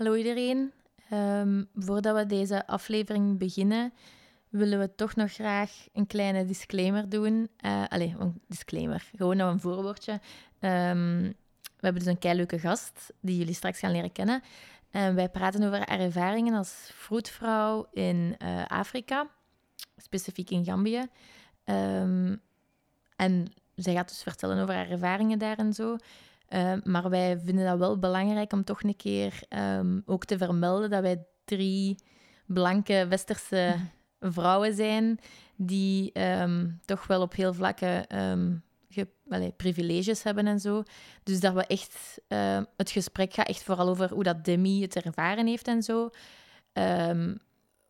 Hallo iedereen. Ehm, voordat we deze aflevering beginnen, willen we toch nog graag een kleine disclaimer doen. Uh, allee, een disclaimer, gewoon nog een voorwoordje. Ehm, we hebben dus een keileuke gast die jullie straks gaan leren kennen. En wij praten over haar ervaringen als vroedvrouw in uh, Afrika, specifiek in Gambië. En zij gaat dus vertellen over haar ervaringen daar en zo. Uh, maar wij vinden dat wel belangrijk om toch een keer um, ook te vermelden dat wij drie blanke westerse vrouwen zijn die um, toch wel op heel vlakken um, ge, privileges hebben en zo. Dus dat we echt... Uh, het gesprek gaat echt vooral over hoe dat Demi het ervaren heeft en zo.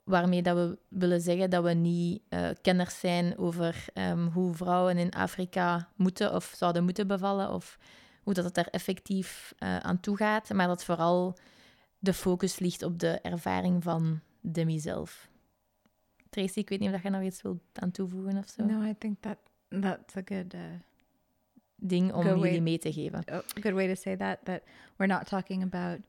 waarmee dat we willen zeggen dat we niet uh, kenners zijn over hoe vrouwen in Afrika moeten of zouden moeten bevallen of hoe dat het daar effectief uh, aan toe gaat, maar dat vooral de focus ligt op de ervaring van Demi zelf. Tracy, ik weet niet of je nog iets wilt aan toevoegen of zo. No, I think that that's a good uh, ding om jullie way, mee te geven. Oh, good way to say that. That we're not talking about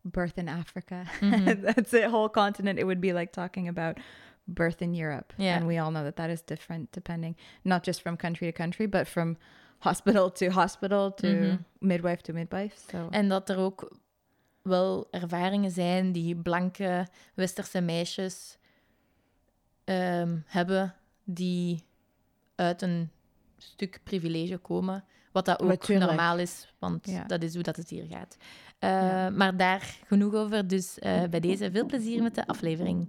birth in Africa. Mm -hmm. that's a whole continent. It would be like talking about birth in Europe. Yeah. And we all know that that is different depending, not just from country to country, but from hospital to hospital to mm -hmm. midwife to midwife. So. En dat er ook wel ervaringen zijn die blanke westerse meisjes um, hebben die uit een stuk privilege komen. Wat dat ook Natuurlijk. normaal is, want ja. dat is hoe dat het hier gaat. Uh, ja. Maar daar genoeg over. Dus uh, bij deze veel plezier met de aflevering.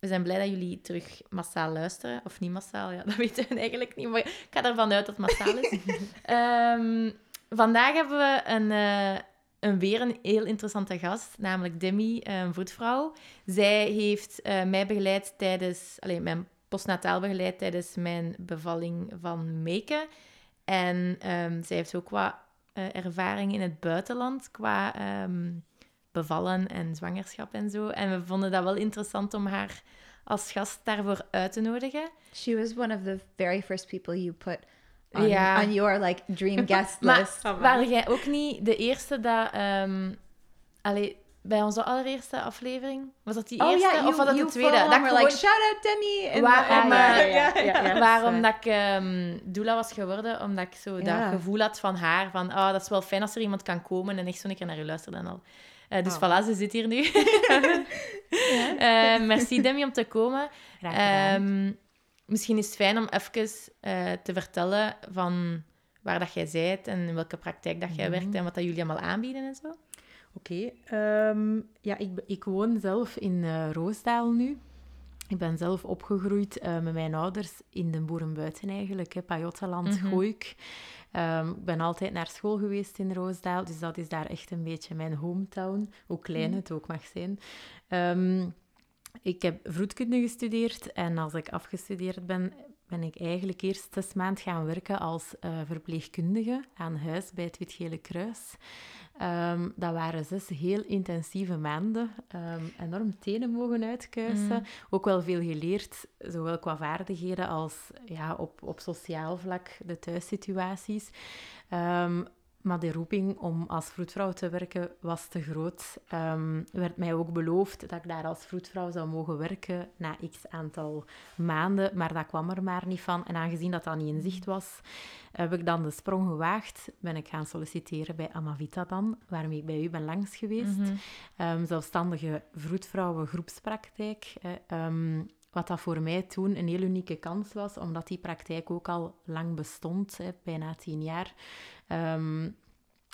we zijn blij dat jullie terug massaal luisteren. Of niet massaal, ja, dat weten we eigenlijk niet. Maar ik ga ervan uit dat het massaal is. um, vandaag hebben we een, uh, een, weer een heel interessante gast, namelijk Demi, een voetvrouw. Zij heeft uh, mij begeleid tijdens... Allez, mijn postnataal begeleid tijdens mijn bevalling van Meke. En um, zij heeft ook wat uh, ervaring in het buitenland qua... Um, bevallen en zwangerschap en zo. En we vonden dat wel interessant om haar als gast daarvoor uit te nodigen. She was one of the very first people you put on, ja. on your like dream guest list. maar waren jij ook niet de eerste dat... Um, allee, bij onze allereerste aflevering. Was dat die oh, eerste yeah, you, of was dat de tweede? Dat gewoon... like, shout out Demi! Waarom, waarom dat ik um, doula was geworden, omdat ik zo dat gevoel had van haar, van oh, dat is wel fijn als er iemand kan komen en echt zo een keer naar je luisteren en al. Uh, dus oh. voilà, ze zit hier nu. uh, merci Demi om te komen. Um, misschien is het fijn om even uh, te vertellen van waar dat jij bent en in welke praktijk dat jij mm -hmm. werkt en wat dat jullie allemaal aanbieden en zo. Oké, okay, um, ja, ik, ik woon zelf in Roosdaal nu. Ik ben zelf opgegroeid uh, met mijn ouders in de boerenbuiten eigenlijk, Pajottenland, mm -hmm. Gooik. Um, ik ben altijd naar school geweest in Roosdaal, dus dat is daar echt een beetje mijn hometown, hoe klein mhm. het ook mag zijn. Um, ik heb vroedkunde gestudeerd en als ik afgestudeerd ben, ben ik eigenlijk eerst zes maanden gaan werken als uh, verpleegkundige aan huis bij het Wit-Gele Kruis. Um, dat waren zes heel intensieve maanden. Um, enorm tenen mogen uitkuisen. Mm. Ook wel veel geleerd, zowel qua vaardigheden als ja, op, op sociaal vlak, de thuissituaties. Um, maar de roeping om als vroedvrouw te werken was te groot. Um, werd mij ook beloofd dat ik daar als vroedvrouw zou mogen werken na x aantal maanden, maar dat kwam er maar niet van. En aangezien dat dat niet in zicht was, heb ik dan de sprong gewaagd. Ben ik gaan solliciteren bij Amavita dan, waarmee ik bij u ben langs geweest. Mm -hmm. um, zelfstandige vroedvrouwen groepspraktijk. Um, wat dat voor mij toen een heel unieke kans was, omdat die praktijk ook al lang bestond, hè, bijna tien jaar. Um,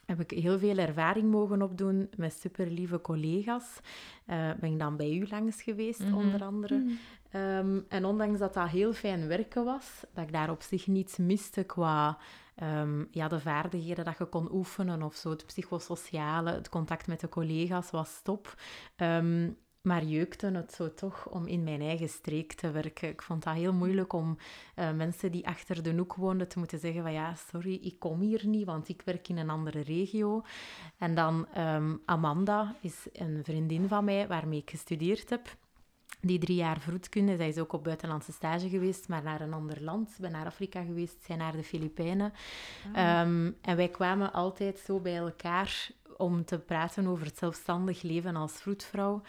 heb ik heel veel ervaring mogen opdoen met super lieve collega's. Uh, ben ik dan bij u langs geweest, mm -hmm. onder andere. Ehm, en ondanks dat dat heel fijn werken was, dat ik daar op zich niets miste qua ehm, ja, de vaardigheden dat je kon oefenen of zo, het psychosociale, het contact met de collega's was top. Ehm, maar jeukte het zo toch om in mijn eigen streek te werken. Ik vond dat heel moeilijk om uh, mensen die achter de hoek woonden te moeten zeggen van ja, sorry, ik kom hier niet, want ik werk in een andere regio. En dan Amanda is een vriendin van mij waarmee ik gestudeerd heb die drie jaar vroedkunde. Zij is ook op buitenlandse stage geweest, maar naar een ander land. Ik ben naar Afrika geweest, zij naar de Filipijnen. Ah. Ehm, en wij kwamen altijd zo bij elkaar om te praten over het zelfstandig leven als vroedvrouw.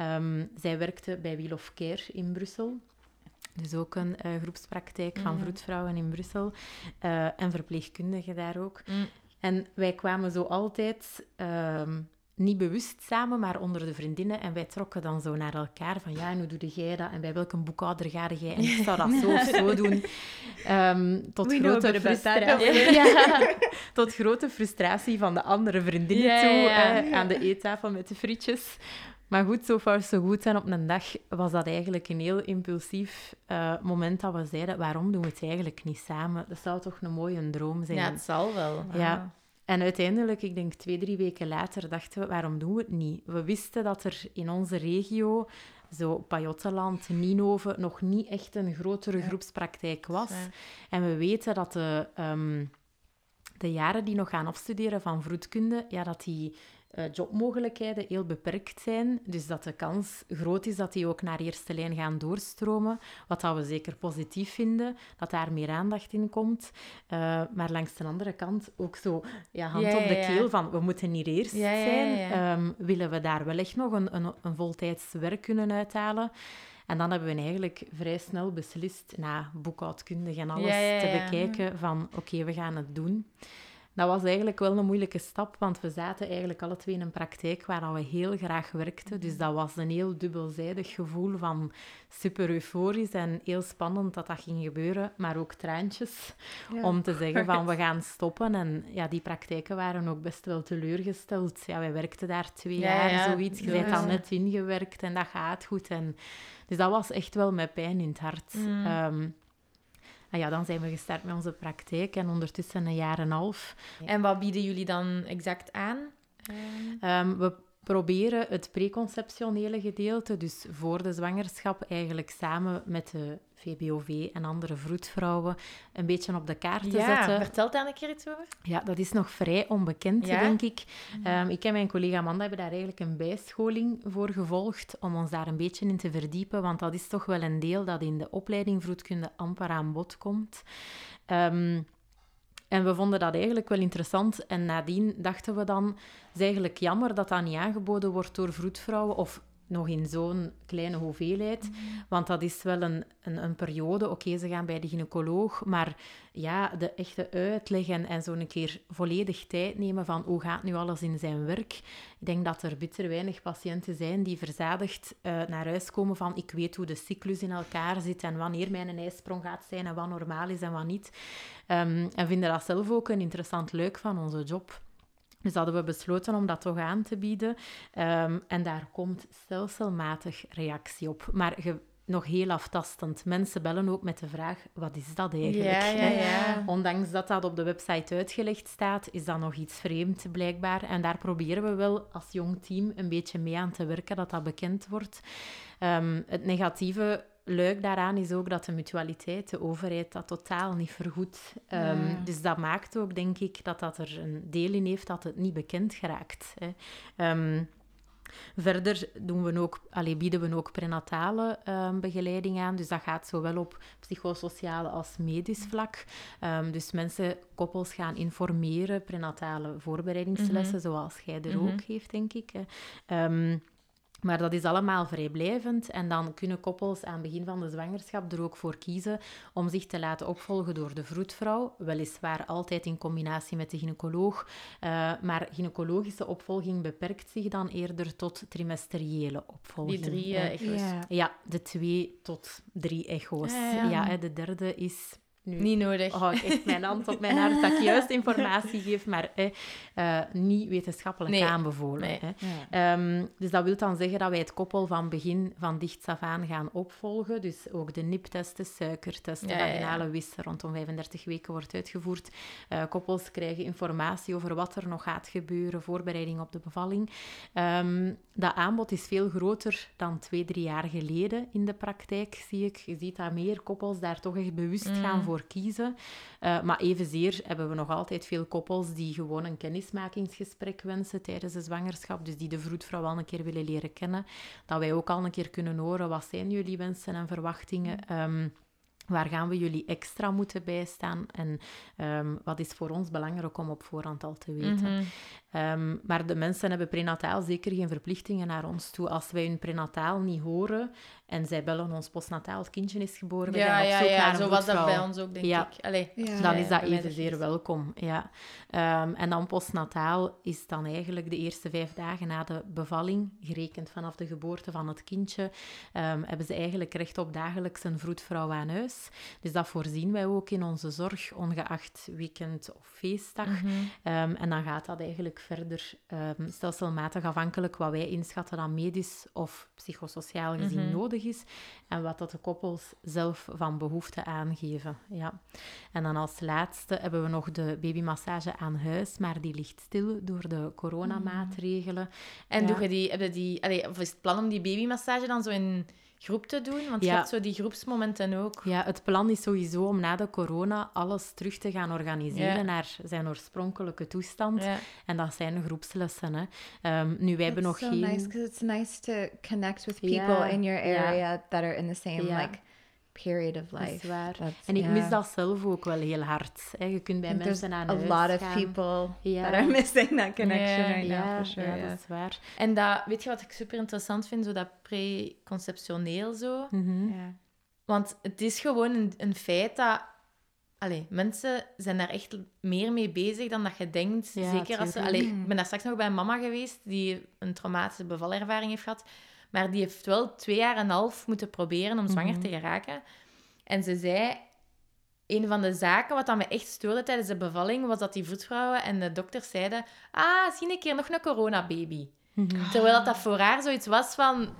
Um, zij werkte bij Wheel of Care in Brussel. Dus ook een uh, groepspraktijk van mhm. vroedvrouwen in Brussel. Uh, en verpleegkundigen daar ook. Mm. En wij kwamen zo altijd ehm, niet bewust samen, maar onder de vriendinnen. En wij trokken dan zo naar elkaar van, ja, en hoe doe jij dat? En bij welke boekhouder ga jij? En ik zou dat zo of zo doen. Um, tot, grote frustratie, ja, tot grote frustratie van de andere vriendinnen toe, aan de eettafel met de frietjes. Maar goed, zo far zo goed. En op een dag was dat eigenlijk een heel impulsief uh, moment dat we zeiden, waarom doen we het eigenlijk niet samen? Dat zou toch een mooie droom zijn? Ja, het zal wel. Ja. En uiteindelijk, ik denk twee, drie weken later, dachten we, waarom doen we het niet? We wisten dat er in onze regio, zo Pajottenland, Ninove, nog niet echt een grotere groepspraktijk was. En we weten dat de, um, de jaren die nog gaan afstuderen van vroedkunde, ja, dat die uh, jobmogelijkheden heel beperkt zijn. Dus dat de kans groot is dat die ook naar eerste lijn gaan doorstromen. Wat dat we zeker positief vinden, dat daar meer aandacht in komt. Uh, maar langs de andere kant ook zo ja, hand op de keel van we moeten hier eerst zijn. Um, willen we daar wel echt nog een, een, een voltijds werk kunnen uithalen? En dan hebben we eigenlijk vrij snel beslist, na boekhoudkundig en alles te bekijken, van oké, we gaan het doen dat was eigenlijk wel een moeilijke stap, want we zaten eigenlijk alle twee in een praktijk waar we heel graag werkten. Dus dat was een heel dubbelzijdig gevoel van super euforisch en heel spannend dat dat ging gebeuren, maar ook traantjes om te zeggen van we gaan stoppen. En ja, die praktijken waren ook best wel teleurgesteld. Ja, wij werkten daar twee jaar, zoiets. Je bent al net ingewerkt en dat gaat goed. En, dus dat was echt wel met pijn in het hart. Mm. Ehm, ja, dan zijn we gestart met onze praktijk en ondertussen een jaar en een half. En wat bieden jullie dan exact aan? Um, we proberen het preconceptionele gedeelte, dus voor de zwangerschap, eigenlijk samen met de VBOV en andere vroedvrouwen een beetje op de kaart te ja, zetten. Vertel daar een keer iets over. Ja, dat is nog vrij onbekend, denk ik. Um, ik en mijn collega Amanda hebben daar eigenlijk een bijscholing voor gevolgd om ons daar een beetje in te verdiepen, want dat is toch wel een deel dat in de opleiding vroedkunde amper aan bod komt. Um, en we vonden dat eigenlijk wel interessant. En nadien dachten we dan, het is eigenlijk jammer dat dat niet aangeboden wordt door vroedvrouwen of nog in zo'n kleine hoeveelheid. Want dat is wel een, een, een periode. Oké, ze gaan bij de gynaecoloog, maar ja, de echte uitleg en, en zo'n keer volledig tijd nemen van hoe gaat nu alles in zijn werk. Ik denk dat er bitter weinig patiënten zijn die verzadigd uh, naar huis komen van ik weet hoe de cyclus in elkaar zit en wanneer mijn ijsprong gaat zijn en wat normaal is en wat niet. Um, en vinden dat zelf ook een interessant leuk van onze job. Dus hadden we besloten om dat toch aan te bieden. Um, en daar komt stelselmatig reactie op. Maar ge, nog heel aftastend. Mensen bellen ook met de vraag, wat is dat eigenlijk? Ja, ja, ja. Ondanks dat dat op de website uitgelegd staat, is dat nog iets vreemd blijkbaar. En daar proberen we wel als jong team een beetje mee aan te werken, dat dat bekend wordt. Um, het negatieve leuk daaraan is ook dat de mutualiteit, de overheid, dat totaal niet vergoedt. Um, Dus dat maakt ook, denk ik, dat dat er een deel in heeft dat het niet bekend geraakt. Hè. Um, verder doen we ook, allee, bieden we ook prenatale um, begeleiding aan. Dus dat gaat zowel op psychosociale als medisch vlak. dus mensen, koppels gaan informeren, prenatale voorbereidingslessen, mhm. zoals jij er mhm. ook heeft, denk ik. Maar dat is allemaal vrijblijvend en dan kunnen koppels aan het begin van de zwangerschap er ook voor kiezen om zich te laten opvolgen door de vroedvrouw. Weliswaar altijd in combinatie met de gynaecoloog, uh, maar gynaecologische opvolging beperkt zich dan eerder tot trimesteriële opvolging. Die drie uh, echo's. Ja. ja. de twee tot drie echo's. Ja, ja. de derde is Nu Niet nodig. hou ik echt mijn hand op mijn hart dat ik juist informatie geef, maar eh, niet wetenschappelijk Nee. aanbevolen. Nee. Hè. Ehm, dus dat wil dan zeggen dat wij het koppel van begin van dichts af aan gaan opvolgen. Dus ook de NIP-test, de suikertest, de ja. vaginale wis rondom 35 weken wordt uitgevoerd. Eh, koppels krijgen informatie over wat er nog gaat gebeuren, voorbereiding op de bevalling. Ehm, dat aanbod is veel groter dan twee, drie jaar geleden in de praktijk, zie ik. Je ziet dat meer koppels daar toch echt bewust Mm. gaan voor kiezen. Eh, maar evenzeer hebben we nog altijd veel koppels die gewoon een kennismakingsgesprek wensen tijdens de zwangerschap. Dus die de vroedvrouw al een keer willen leren kennen. Dat wij ook al een keer kunnen horen, wat zijn jullie wensen en verwachtingen? Ehm, Waar gaan we jullie extra moeten bijstaan? En ehm, wat is voor ons belangrijk om op voorhand al te weten? Mhm. Ehm, maar de mensen hebben prenataal zeker geen verplichtingen naar ons toe. Als wij hun prenataal niet horen en zij bellen ons postnataal, het kindje is geboren, wij Ja, zijn op ja, zoek naar ja. een Zo was dat bij ons ook, denk Ja. ik. Allee. Ja. Dan is dat is evenzeer welkom, ja. Ehm, en dan postnataal is dan eigenlijk de eerste vijf dagen na de bevalling, gerekend vanaf de geboorte van het kindje, ehm, hebben ze eigenlijk recht op dagelijks een vroedvrouw aan huis. Dus dat voorzien wij ook in onze zorg, ongeacht weekend of feestdag. Mhm. Ehm, en dan gaat dat eigenlijk verder ehm, stelselmatig afhankelijk wat wij inschatten dat medisch of psychosociaal gezien Mhm. nodig is en wat dat de koppels zelf van behoefte aangeven. Ja. En dan als laatste hebben we nog de babymassage aan huis, maar die ligt stil door de coronamaatregelen. En Ja. doe je die, heb je die, allee, of is het plan om die babymassage dan zo in groep te doen? Want je Ja. hebt zo die groepsmomenten ook. Ja, het plan is sowieso om na de corona alles terug te gaan organiseren Ja. naar zijn oorspronkelijke toestand. Ja. En dat zijn groepslessen. Hè. Ehm, nu, wij hebben nog so geen... nice because it's nice to connect with people in your area that are in the same like period of Dat is life. waar. That's- En ik mis dat zelf ook wel heel hard. Hè. Je kunt bij mensen aan a lot of gaan. people Ja. that are missing that connection right now for sure. ja, yeah. dat is waar. En dat, weet je wat ik super interessant vind? Zo dat preconceptioneel zo. Mhm. Yeah. Want het is gewoon een, een feit dat... Allee, mensen zijn daar echt meer mee bezig dan dat je denkt. Ja, Zeker als ze... Allee, ik ben daar straks nog bij een mama geweest die een traumatische bevalervaring heeft gehad. Maar die heeft wel twee jaar en een half moeten proberen om zwanger Mhm. te geraken. En ze zei... Een van de zaken wat dat me echt stoorde tijdens de bevalling, was dat die voetvrouwen en de dokters zeiden... Ah, zie een keer nog een coronababy. Mhm. Terwijl dat, dat voor haar zoiets was van...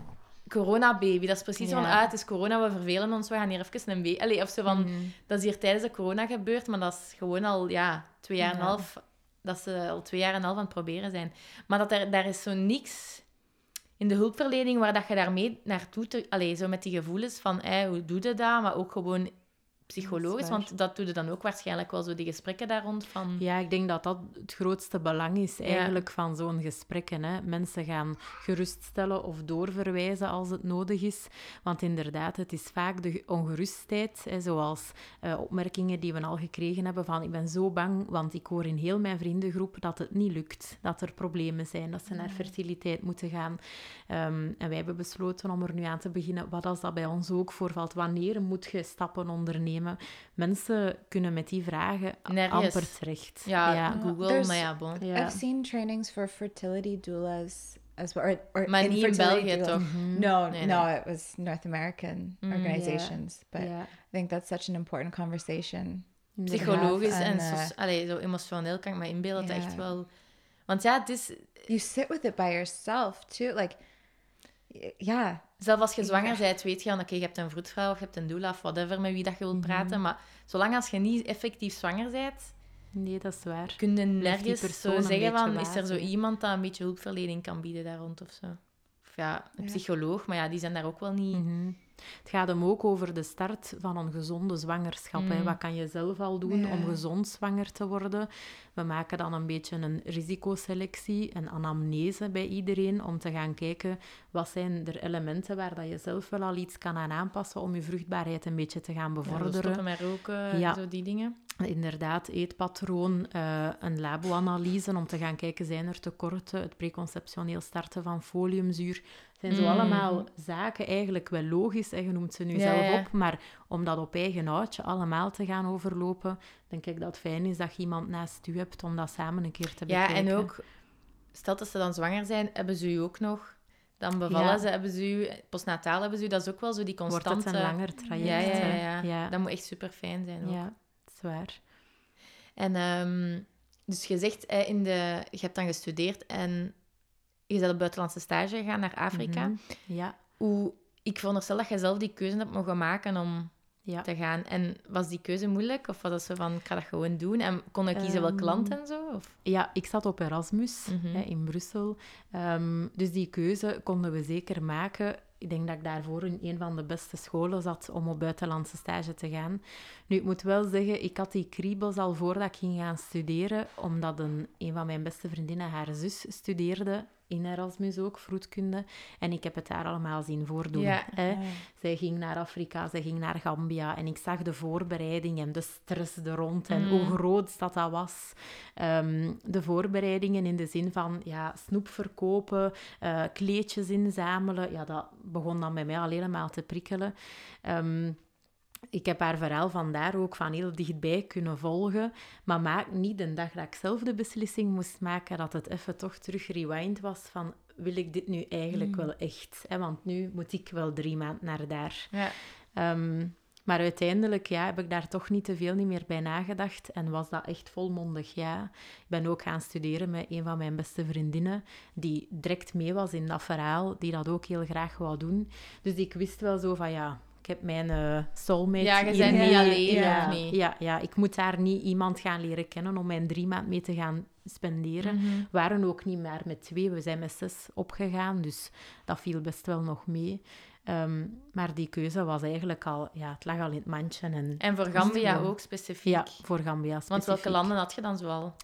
Coronababy, dat is precies Ja. van... Ah, het is corona, we vervelen ons, we gaan hier even een baby... Allee, of zo van... Mhm. Dat is hier tijdens de corona gebeurd, maar dat is gewoon al ja, twee jaar en een half... Dat ze al twee jaar en een half aan het proberen zijn. Maar dat er, daar is zo niks in de hulpverlening waar dat je daarmee naartoe... Te, allee, zo met die gevoelens van, hoe doe je dat? Maar ook gewoon psychologisch, want dat doe je dan ook waarschijnlijk wel zo, die gesprekken daar rond van... Ja, ik denk dat dat het grootste belang is eigenlijk van zo'n gesprekken. Hè. Mensen gaan geruststellen of doorverwijzen als het nodig is. Want inderdaad, het is vaak de ongerustheid, hè, zoals eh, opmerkingen die we al gekregen hebben van ik ben zo bang, want ik hoor in heel mijn vriendengroep dat het niet lukt, dat er problemen zijn, dat ze naar fertiliteit moeten gaan. Ehm, en wij hebben besloten om er nu aan te beginnen, wat als dat bij ons ook voorvalt, wanneer moet je stappen ondernemen? Mensen kunnen met die vragen Nergens. amper terecht. Ja, ja. Google, There's- maar ja, bon. Ja. I've seen trainings for fertility doulas as well. Or, or Maar niet in België, doulas. toch? No, Nee, no, nee. it was North American Mm, organizations. But I think that's such an important conversation. Psychologisch En, en, eh, soci- allee, zo emotioneel kan ik me inbeelden dat echt wel... Want ja, het is... You sit with it by yourself too. Like, yeah, Zelf als je Ja. zwanger bent, weet je dan, oké, je hebt een vroedvrouw of je hebt een doula of whatever met wie dat je wilt Mhm. praten. Maar zolang als je niet effectief zwanger bent, Nee, dat is waar. kun je nergens zo zeggen van, is er zo iemand dat een beetje hulpverlening kan bieden daar rond of zo. Of ja, een Ja. psycholoog, maar ja, die zijn daar ook wel niet... Mhm. Het gaat hem ook over de start van een gezonde zwangerschap. Hè. Mhm. Wat kan je zelf al doen Ja. om gezond zwanger te worden? We maken dan een beetje een risicoselectie, een anamnese bij iedereen, om te gaan kijken wat zijn er elementen waar dat je zelf wel al iets kan aan aanpassen om je vruchtbaarheid een beetje te gaan Ja, bevorderen. stoppen met roken, Ja. zo die dingen. Inderdaad, eetpatroon, eh, een labo-analyse om te gaan kijken, zijn er tekorten, het preconceptioneel starten van foliumzuur. zijn zo Mm. allemaal zaken, eigenlijk wel logisch, hè, je noemt ze nu Ja, zelf ja. op, maar om dat op eigen houtje allemaal te gaan overlopen, denk ik dat het fijn is dat je iemand naast u hebt om dat samen een keer te Ja, bekijken. en ook, stel dat ze dan zwanger zijn, hebben ze u ook nog... dan bevallen Ja. ze, hebben ze u, postnataal hebben ze u, dat is ook wel zo die Wordt constante... het een langer traject. ja, ja, ja, ja. ja. Dat moet echt super fijn zijn ook. Ja, dat is waar. En ehm, dus je zegt, in de, je hebt dan gestudeerd en je bent op buitenlandse stage gegaan naar Afrika. Mhm. Ja, Hoe, ik veronderstel dat je zelf die keuze hebt mogen maken om ja. te gaan. En was die keuze moeilijk? Of was dat zo van, ik ga dat gewoon doen? En kon je kiezen welk Ehm, land en zo? Of? Ja, ik zat op Erasmus Mhm. hè, in Brussel. Ehm, dus die keuze konden we zeker maken. Ik denk dat ik daarvoor in een van de beste scholen zat om op buitenlandse stage te gaan. Nu, ik moet wel zeggen, ik had die kriebels al voordat ik ging gaan studeren, omdat een, een van mijn beste vriendinnen, haar zus, studeerde in Erasmus ook, vroedkunde. En ik heb het daar allemaal zien voordoen. Ja. Hè. Zij ging naar Afrika, zij ging naar Gambia. En ik zag de voorbereiding en de stress er rond en Mm. hoe groot dat, dat was. Ehm, de voorbereidingen in de zin van ja, snoep verkopen, eh, kleedjes inzamelen. Ja, dat begon dan bij mij al helemaal te prikkelen. Ehm, ik heb haar verhaal vandaar ook van heel dichtbij kunnen volgen. Maar maak niet de dag dat ik zelf de beslissing moest maken, dat het even toch terug rewind was van... Wil ik dit nu eigenlijk wel echt? Hè? Want nu moet ik wel drie maanden naar daar. Ja. Ehm, maar uiteindelijk ja, heb ik daar toch niet te veel niet meer bij nagedacht. En was dat echt volmondig ja. Ik ben ook gaan studeren met een van mijn beste vriendinnen, die direct mee was in dat verhaal, die dat ook heel graag wou doen. Dus ik wist wel zo van ja, ik heb mijn eh soulmate Ja, je hier bent niet alleen, ja, of niet? Ja, ja, ik moet daar niet iemand gaan leren kennen om mijn drie maand mee te gaan spenderen. We waren ook niet meer met twee, we zijn met zes opgegaan, dus dat viel best wel nog mee. Ehm, maar die keuze was eigenlijk al, ja, het lag al in het mandje. En, En voor Gambia ook specifiek? ja, voor Gambia Want specifiek. welke landen had je dan zoal?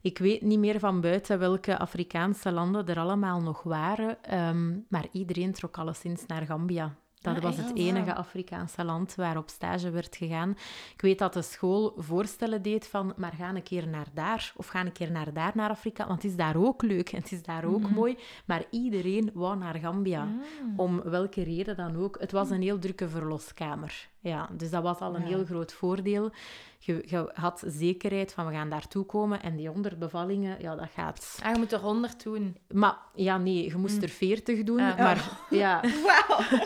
Ik weet niet meer van buiten welke Afrikaanse landen er allemaal nog waren, ehm, maar iedereen trok alleszins naar Gambia. Dat Ah, was het enige. Afrikaanse land waar op stage werd gegaan. Ik weet dat de school voorstellen deed van, maar ga een keer naar daar, of ga een keer naar daar, naar Afrika, want het is daar ook leuk en het is daar ook Mhm. mooi. Maar iedereen wou naar Gambia. Ah. Om welke reden dan ook. Het was een heel drukke verloskamer. Ja, dus dat was al een Ja. heel groot voordeel. Je, je had zekerheid van we gaan daartoe komen en die 100 bevallingen, ja, dat gaat. Ah, je moet er 100 doen. Maar ja, nee, je moest er 40 doen. Ah. Maar ja, Wow.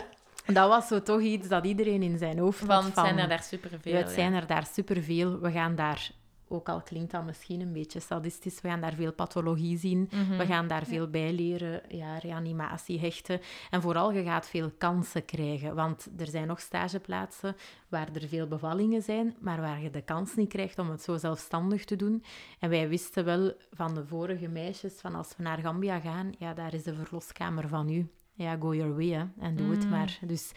Dat was zo toch iets dat iedereen in zijn hoofd had. Want het van, zijn er daar superveel. ja, het zijn er daar superveel. We gaan daar, ook al klinkt dat misschien een beetje sadistisch, we gaan daar veel pathologie zien. Mhm. We gaan daar veel bij leren, ja, reanimatie, hechten. En vooral, je gaat veel kansen krijgen. Want er zijn nog stageplaatsen waar er veel bevallingen zijn, maar waar je de kans niet krijgt om het zo zelfstandig te doen. En wij wisten wel van de vorige meisjes, van als we naar Gambia gaan, ja, daar is de verloskamer van u. Ja, go your way, hè, en doe het Mm. maar. Dus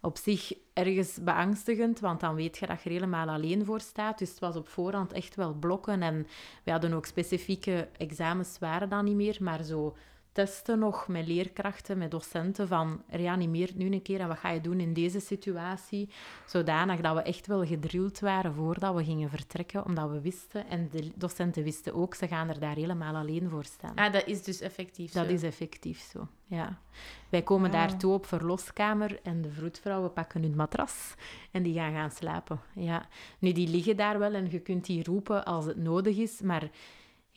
op zich ergens beangstigend, want dan weet je dat je er helemaal alleen voor staat. Dus het was op voorhand echt wel blokken. En we hadden ook specifieke examens, waren dan niet meer, maar zo testen nog met leerkrachten, met docenten van reanimeer nu een keer en wat ga je doen in deze situatie. Zodanig dat we echt wel gedrild waren voordat we gingen vertrekken, omdat we wisten, en de docenten wisten ook, ze gaan er daar helemaal alleen voor staan. Ah, dat is dus effectief Dat zo. is effectief zo, ja. Wij komen daartoe op verloskamer en de vroedvrouwen pakken hun matras en die gaan gaan slapen. Ja. Nu, die liggen daar wel en je kunt die roepen als het nodig is, maar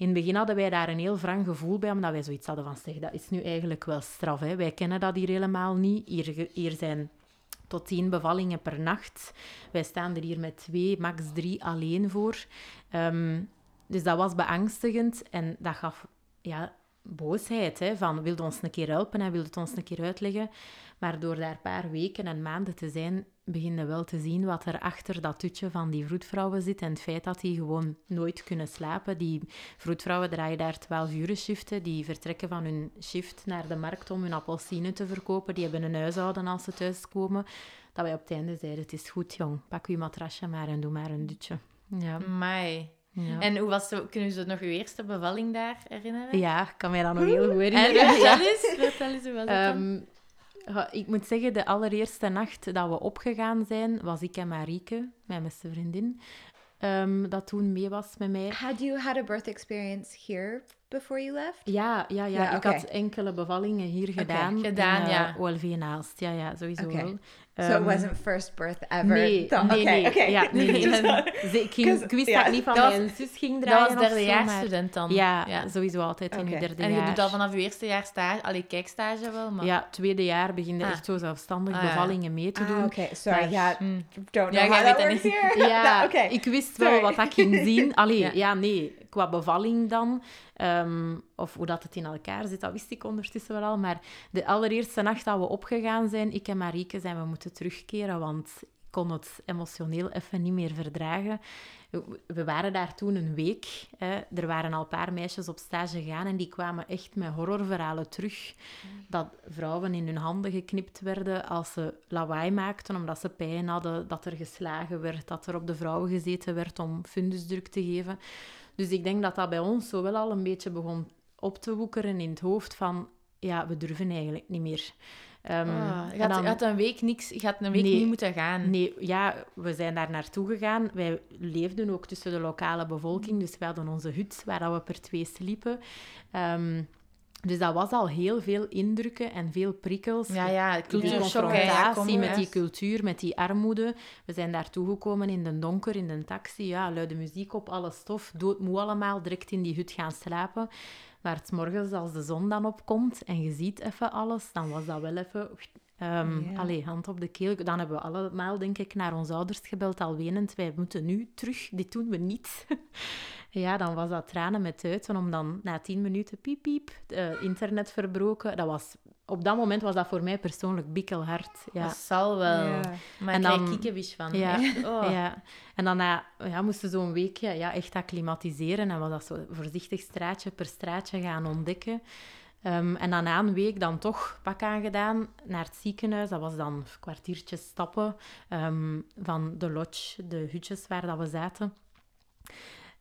in het begin hadden wij daar een heel wrang gevoel bij, omdat wij zoiets hadden van, zeg, dat is nu eigenlijk wel straf. Hè? Wij kennen dat hier helemaal niet. Hier, hier zijn tot tien bevallingen per nacht. Wij staan er hier met twee, max drie alleen voor. Ehm, dus dat was beangstigend en dat gaf ja, boosheid. Hè, van, wilde ons een keer helpen en wilde het ons een keer uitleggen. Maar door daar een paar weken en maanden te zijn, begin je wel te zien wat er achter dat tutje van die vroedvrouwen zit. En het feit dat die gewoon nooit kunnen slapen. Die vroedvrouwen draaien daar 12 uur shiften. Die vertrekken van hun shift naar de markt om hun appelsine te verkopen. Die hebben een huishouden als ze thuiskomen. Dat wij op het einde zeiden, het is goed jong, pak je matrasje maar en doe maar een dutje. Ja. Amai. Ja. En hoe was het, kunnen ze nog uw eerste bevalling daar herinneren? ja, ik kan mij dat nog heel goed En herinneren. vertel eens, vertel eens hoe was dan? Ik moet zeggen, de allereerste nacht dat we opgegaan zijn, was ik en Marieke, mijn beste vriendin, ehm, dat toen mee was met mij. Had you had a birth experience here before you left? Ja, ja, ja. Ik had enkele bevallingen hier gedaan. gedaan, in, eh, ja. OLV Naast, ja, ja, sowieso wel. So it Ehm, wasn't first birth ever. Nee, Thought- nee, okay, nee. okay. Ja, nee, nee. Ze- ik, ging, ik wist ja. dat ik niet van Dat was- mijn zus ging Dat draaien was of derde zo, jaar maar- student dan. Ja, sowieso altijd in Oké. je derde En je jaar. doet al vanaf je eerste jaar stage, allee, kijkstage wel, maar... Ja, tweede jaar begin je Ah. echt zo zelfstandig Ah, ja. bevallingen mee te doen. Ah, okay. Sorry. Maar- yeah. Mm. Don't Ja, know jij how that weet works dat here. Ja, That- okay. ik wist wel Sorry. wat ik ging zien. Allee, Ja. ja. nee, qua bevalling dan. ehm, of hoe dat het in elkaar zit, dat wist ik ondertussen wel al. Maar de allereerste nacht dat we opgegaan zijn, ik en Marieke, zijn we moeten terugkeren, want ik kon het emotioneel even niet meer verdragen. We- waren daar toen een week. Hè. Er waren al een paar meisjes op stage gegaan en die kwamen echt met horrorverhalen terug. Dat vrouwen in hun handen geknipt werden als ze lawaai maakten, omdat ze pijn hadden, dat er geslagen werd, dat er op de vrouwen gezeten werd om fundusdruk te geven. Dus ik denk dat dat bij ons zo wel al een beetje begon op te woekeren in het hoofd van, ja, we durven eigenlijk niet meer. Ah, je, had, dan- je had een week niks, je had een week Nee. niet moeten gaan. Nee, ja, we zijn daar naartoe gegaan. Wij leefden ook tussen de lokale bevolking, dus we hadden onze hut waar we per twee sliepen. Ehm, dus dat was al heel veel indrukken en veel prikkels. Ja, ja, cultuurshock. confrontatie met die cultuur, met die armoede. We zijn daar toegekomen in de donker, in de taxi. Ja, luide muziek op, alle stof. Doodmoe allemaal, direct in die hut gaan slapen. Maar het 's morgens, als de zon dan opkomt en je ziet even alles, dan was dat wel even... ehm. Allee, hand op de keel. Dan hebben we allemaal, denk ik, naar onze ouders gebeld, al wenend. Wij moeten nu terug, dit doen we niet. ja, dan was dat tranen met uiten, om dan na tien minuten piep, piep, eh, internet verbroken. Dat was, op dat moment was dat voor mij persoonlijk bikkelhard. Ja. Dat zal wel. Ja. Maar En dan- kikkebies van. Ja. Echt, oh. Ja, en dan na, ja, moesten we zo'n weekje ja, echt acclimatiseren en was dat zo voorzichtig straatje per straatje gaan ontdekken. Ehm, en dan na een week dan toch pak aangedaan naar het ziekenhuis. Dat was dan een kwartiertje stappen ehm, van de lodge, de hutjes waar dat we zaten.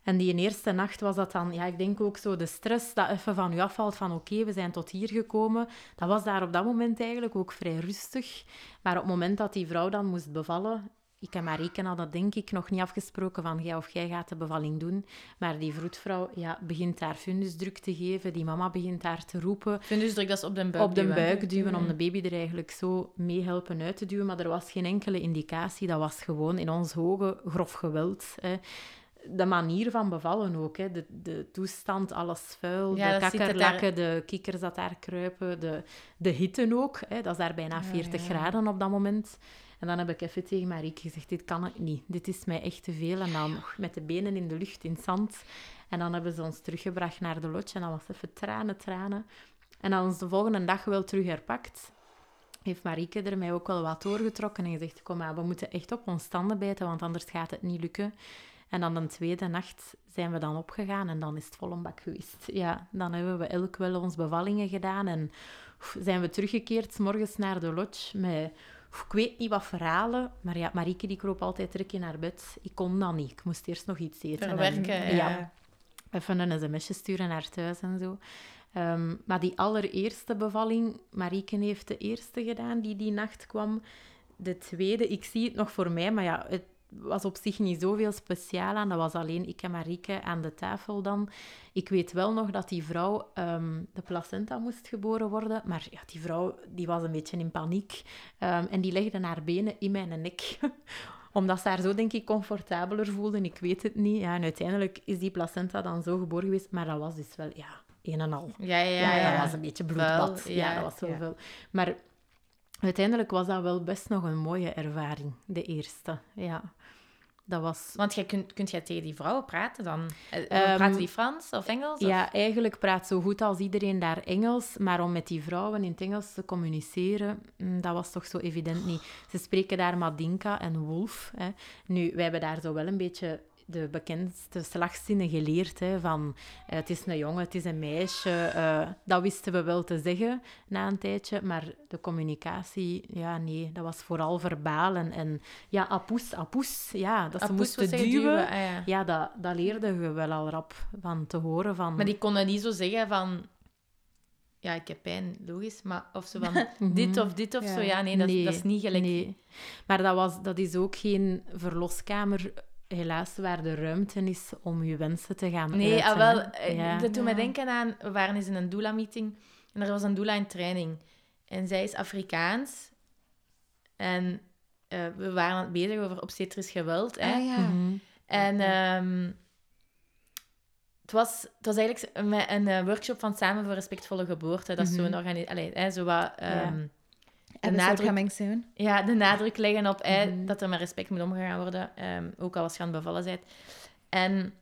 En die eerste nacht was dat dan, ja, ik denk ook zo de stress dat even van u afvalt van oké, we zijn tot hier gekomen. Dat was daar op dat moment eigenlijk ook vrij rustig. Maar op het moment dat die vrouw dan moest bevallen, ik en Marieke hadden denk ik nog niet afgesproken van jij of jij gaat de bevalling doen. Maar die vroedvrouw ja, begint daar fundusdruk te geven, die mama begint daar te roepen Ik vind dus druk dat ze op de buik op de duwen. buik duwen om de baby er eigenlijk zo mee helpen uit te duwen. Maar er was geen enkele indicatie. Dat was gewoon in ons ogen grof geweld. Hè. De manier van bevallen ook. Hè. De, de toestand, alles vuil, Ja, de er kakkerlakken, de kikkers dat daar kruipen, de, de hitte ook. Hè. Dat is daar bijna 40 ja. graden op dat moment. En dan heb ik even tegen Marieke gezegd, dit kan ik niet. Dit is mij echt te veel. En dan met de benen in de lucht, in het zand. En dan hebben ze ons teruggebracht naar de lodge. En dan was even tranen, tranen. En dan ons de volgende dag wel terug herpakt. Heeft Marieke er mij ook wel wat doorgetrokken en gezegd: Kom maar, we moeten echt op ons standen bijten, want anders gaat het niet lukken. En dan de tweede nacht zijn we dan opgegaan en dan is het vol een bak geweest. Ja, dan hebben we elk wel onze bevallingen gedaan en zijn we teruggekeerd morgens naar de lodge met, ik weet niet wat verhalen, maar ja, Marieke die kroop altijd terug in haar bed. Ik kon dat niet, ik moest eerst nog iets eten. en- Verwerken, ja. even een sms'je sturen naar thuis en zo. Ehm, maar die allereerste bevalling, Marieke heeft de eerste gedaan die die nacht kwam. De tweede, ik zie het nog voor mij, maar ja, het was op zich niet zoveel speciaal aan. Dat was alleen ik en Marieke aan de tafel dan. Ik weet wel nog dat die vrouw ehm, de placenta moest geboren worden, maar ja, die vrouw die was een beetje in paniek Ehm, en die legde haar benen in mijn nek omdat ze haar zo, denk ik, comfortabeler voelde. Ik weet het niet. Ja, en uiteindelijk is die placenta dan zo geboren geweest. Maar dat was dus wel, ja, een en al. Ja, ja, Ja, ja. dat was een beetje bloedbad. Ja, ja, dat was wel ja. veel. Maar uiteindelijk was dat wel best nog een mooie ervaring, de eerste. Ja, dat was... Want jij kunt, kunt jij tegen die vrouwen praten dan? Ehm, praten die Frans of Engels? of- Ja, eigenlijk praat zo goed als iedereen daar Engels, maar om met die vrouwen in het Engels te communiceren, mm, dat was toch zo evident niet. Ze spreken daar Madinka en Wolf. Hè. Nu, wij hebben daar zo wel een beetje de bekendste slagzinnen geleerd, hè, van eh, het is een jongen, het is een meisje. eh, dat wisten we wel te zeggen na een tijdje, maar de communicatie, ja, nee, dat was vooral verbaal. En, en ja, apus, apus, ja, dat ze moesten zeggen duwen. ah, ja. Ja, dat, dat leerden we wel al rap van te horen. Van... Maar die konden niet zo zeggen van... Ja, ik heb pijn, logisch. Maar of zo van dit of dit of Ja. zo. Ja, nee, dat, Nee, dat is niet gelijk... Nee. Maar dat, was, dat is ook geen verloskamer, helaas, waar de ruimte is om je wensen te gaan Nee, uiten, ah, wel, eh, Ja. dat doet mij denken aan... We waren eens in een doula-meeting en er was een doula in training. En zij is Afrikaans. En eh, we waren bezig over obstetrisch geweld. Hè? Ah, ja. Mhm. En ehm, het, was, het was eigenlijk een, een eh, workshop van Samen voor Respectvolle Geboorte. Dat is Mhm. zo'n organisatie. hè, Zo wat, ehm, de, nadruk, coming soon. ja, de nadruk leggen op Mhm. dat er met respect moet omgegaan worden. ehm, ook al als je aan het bevallen bent. En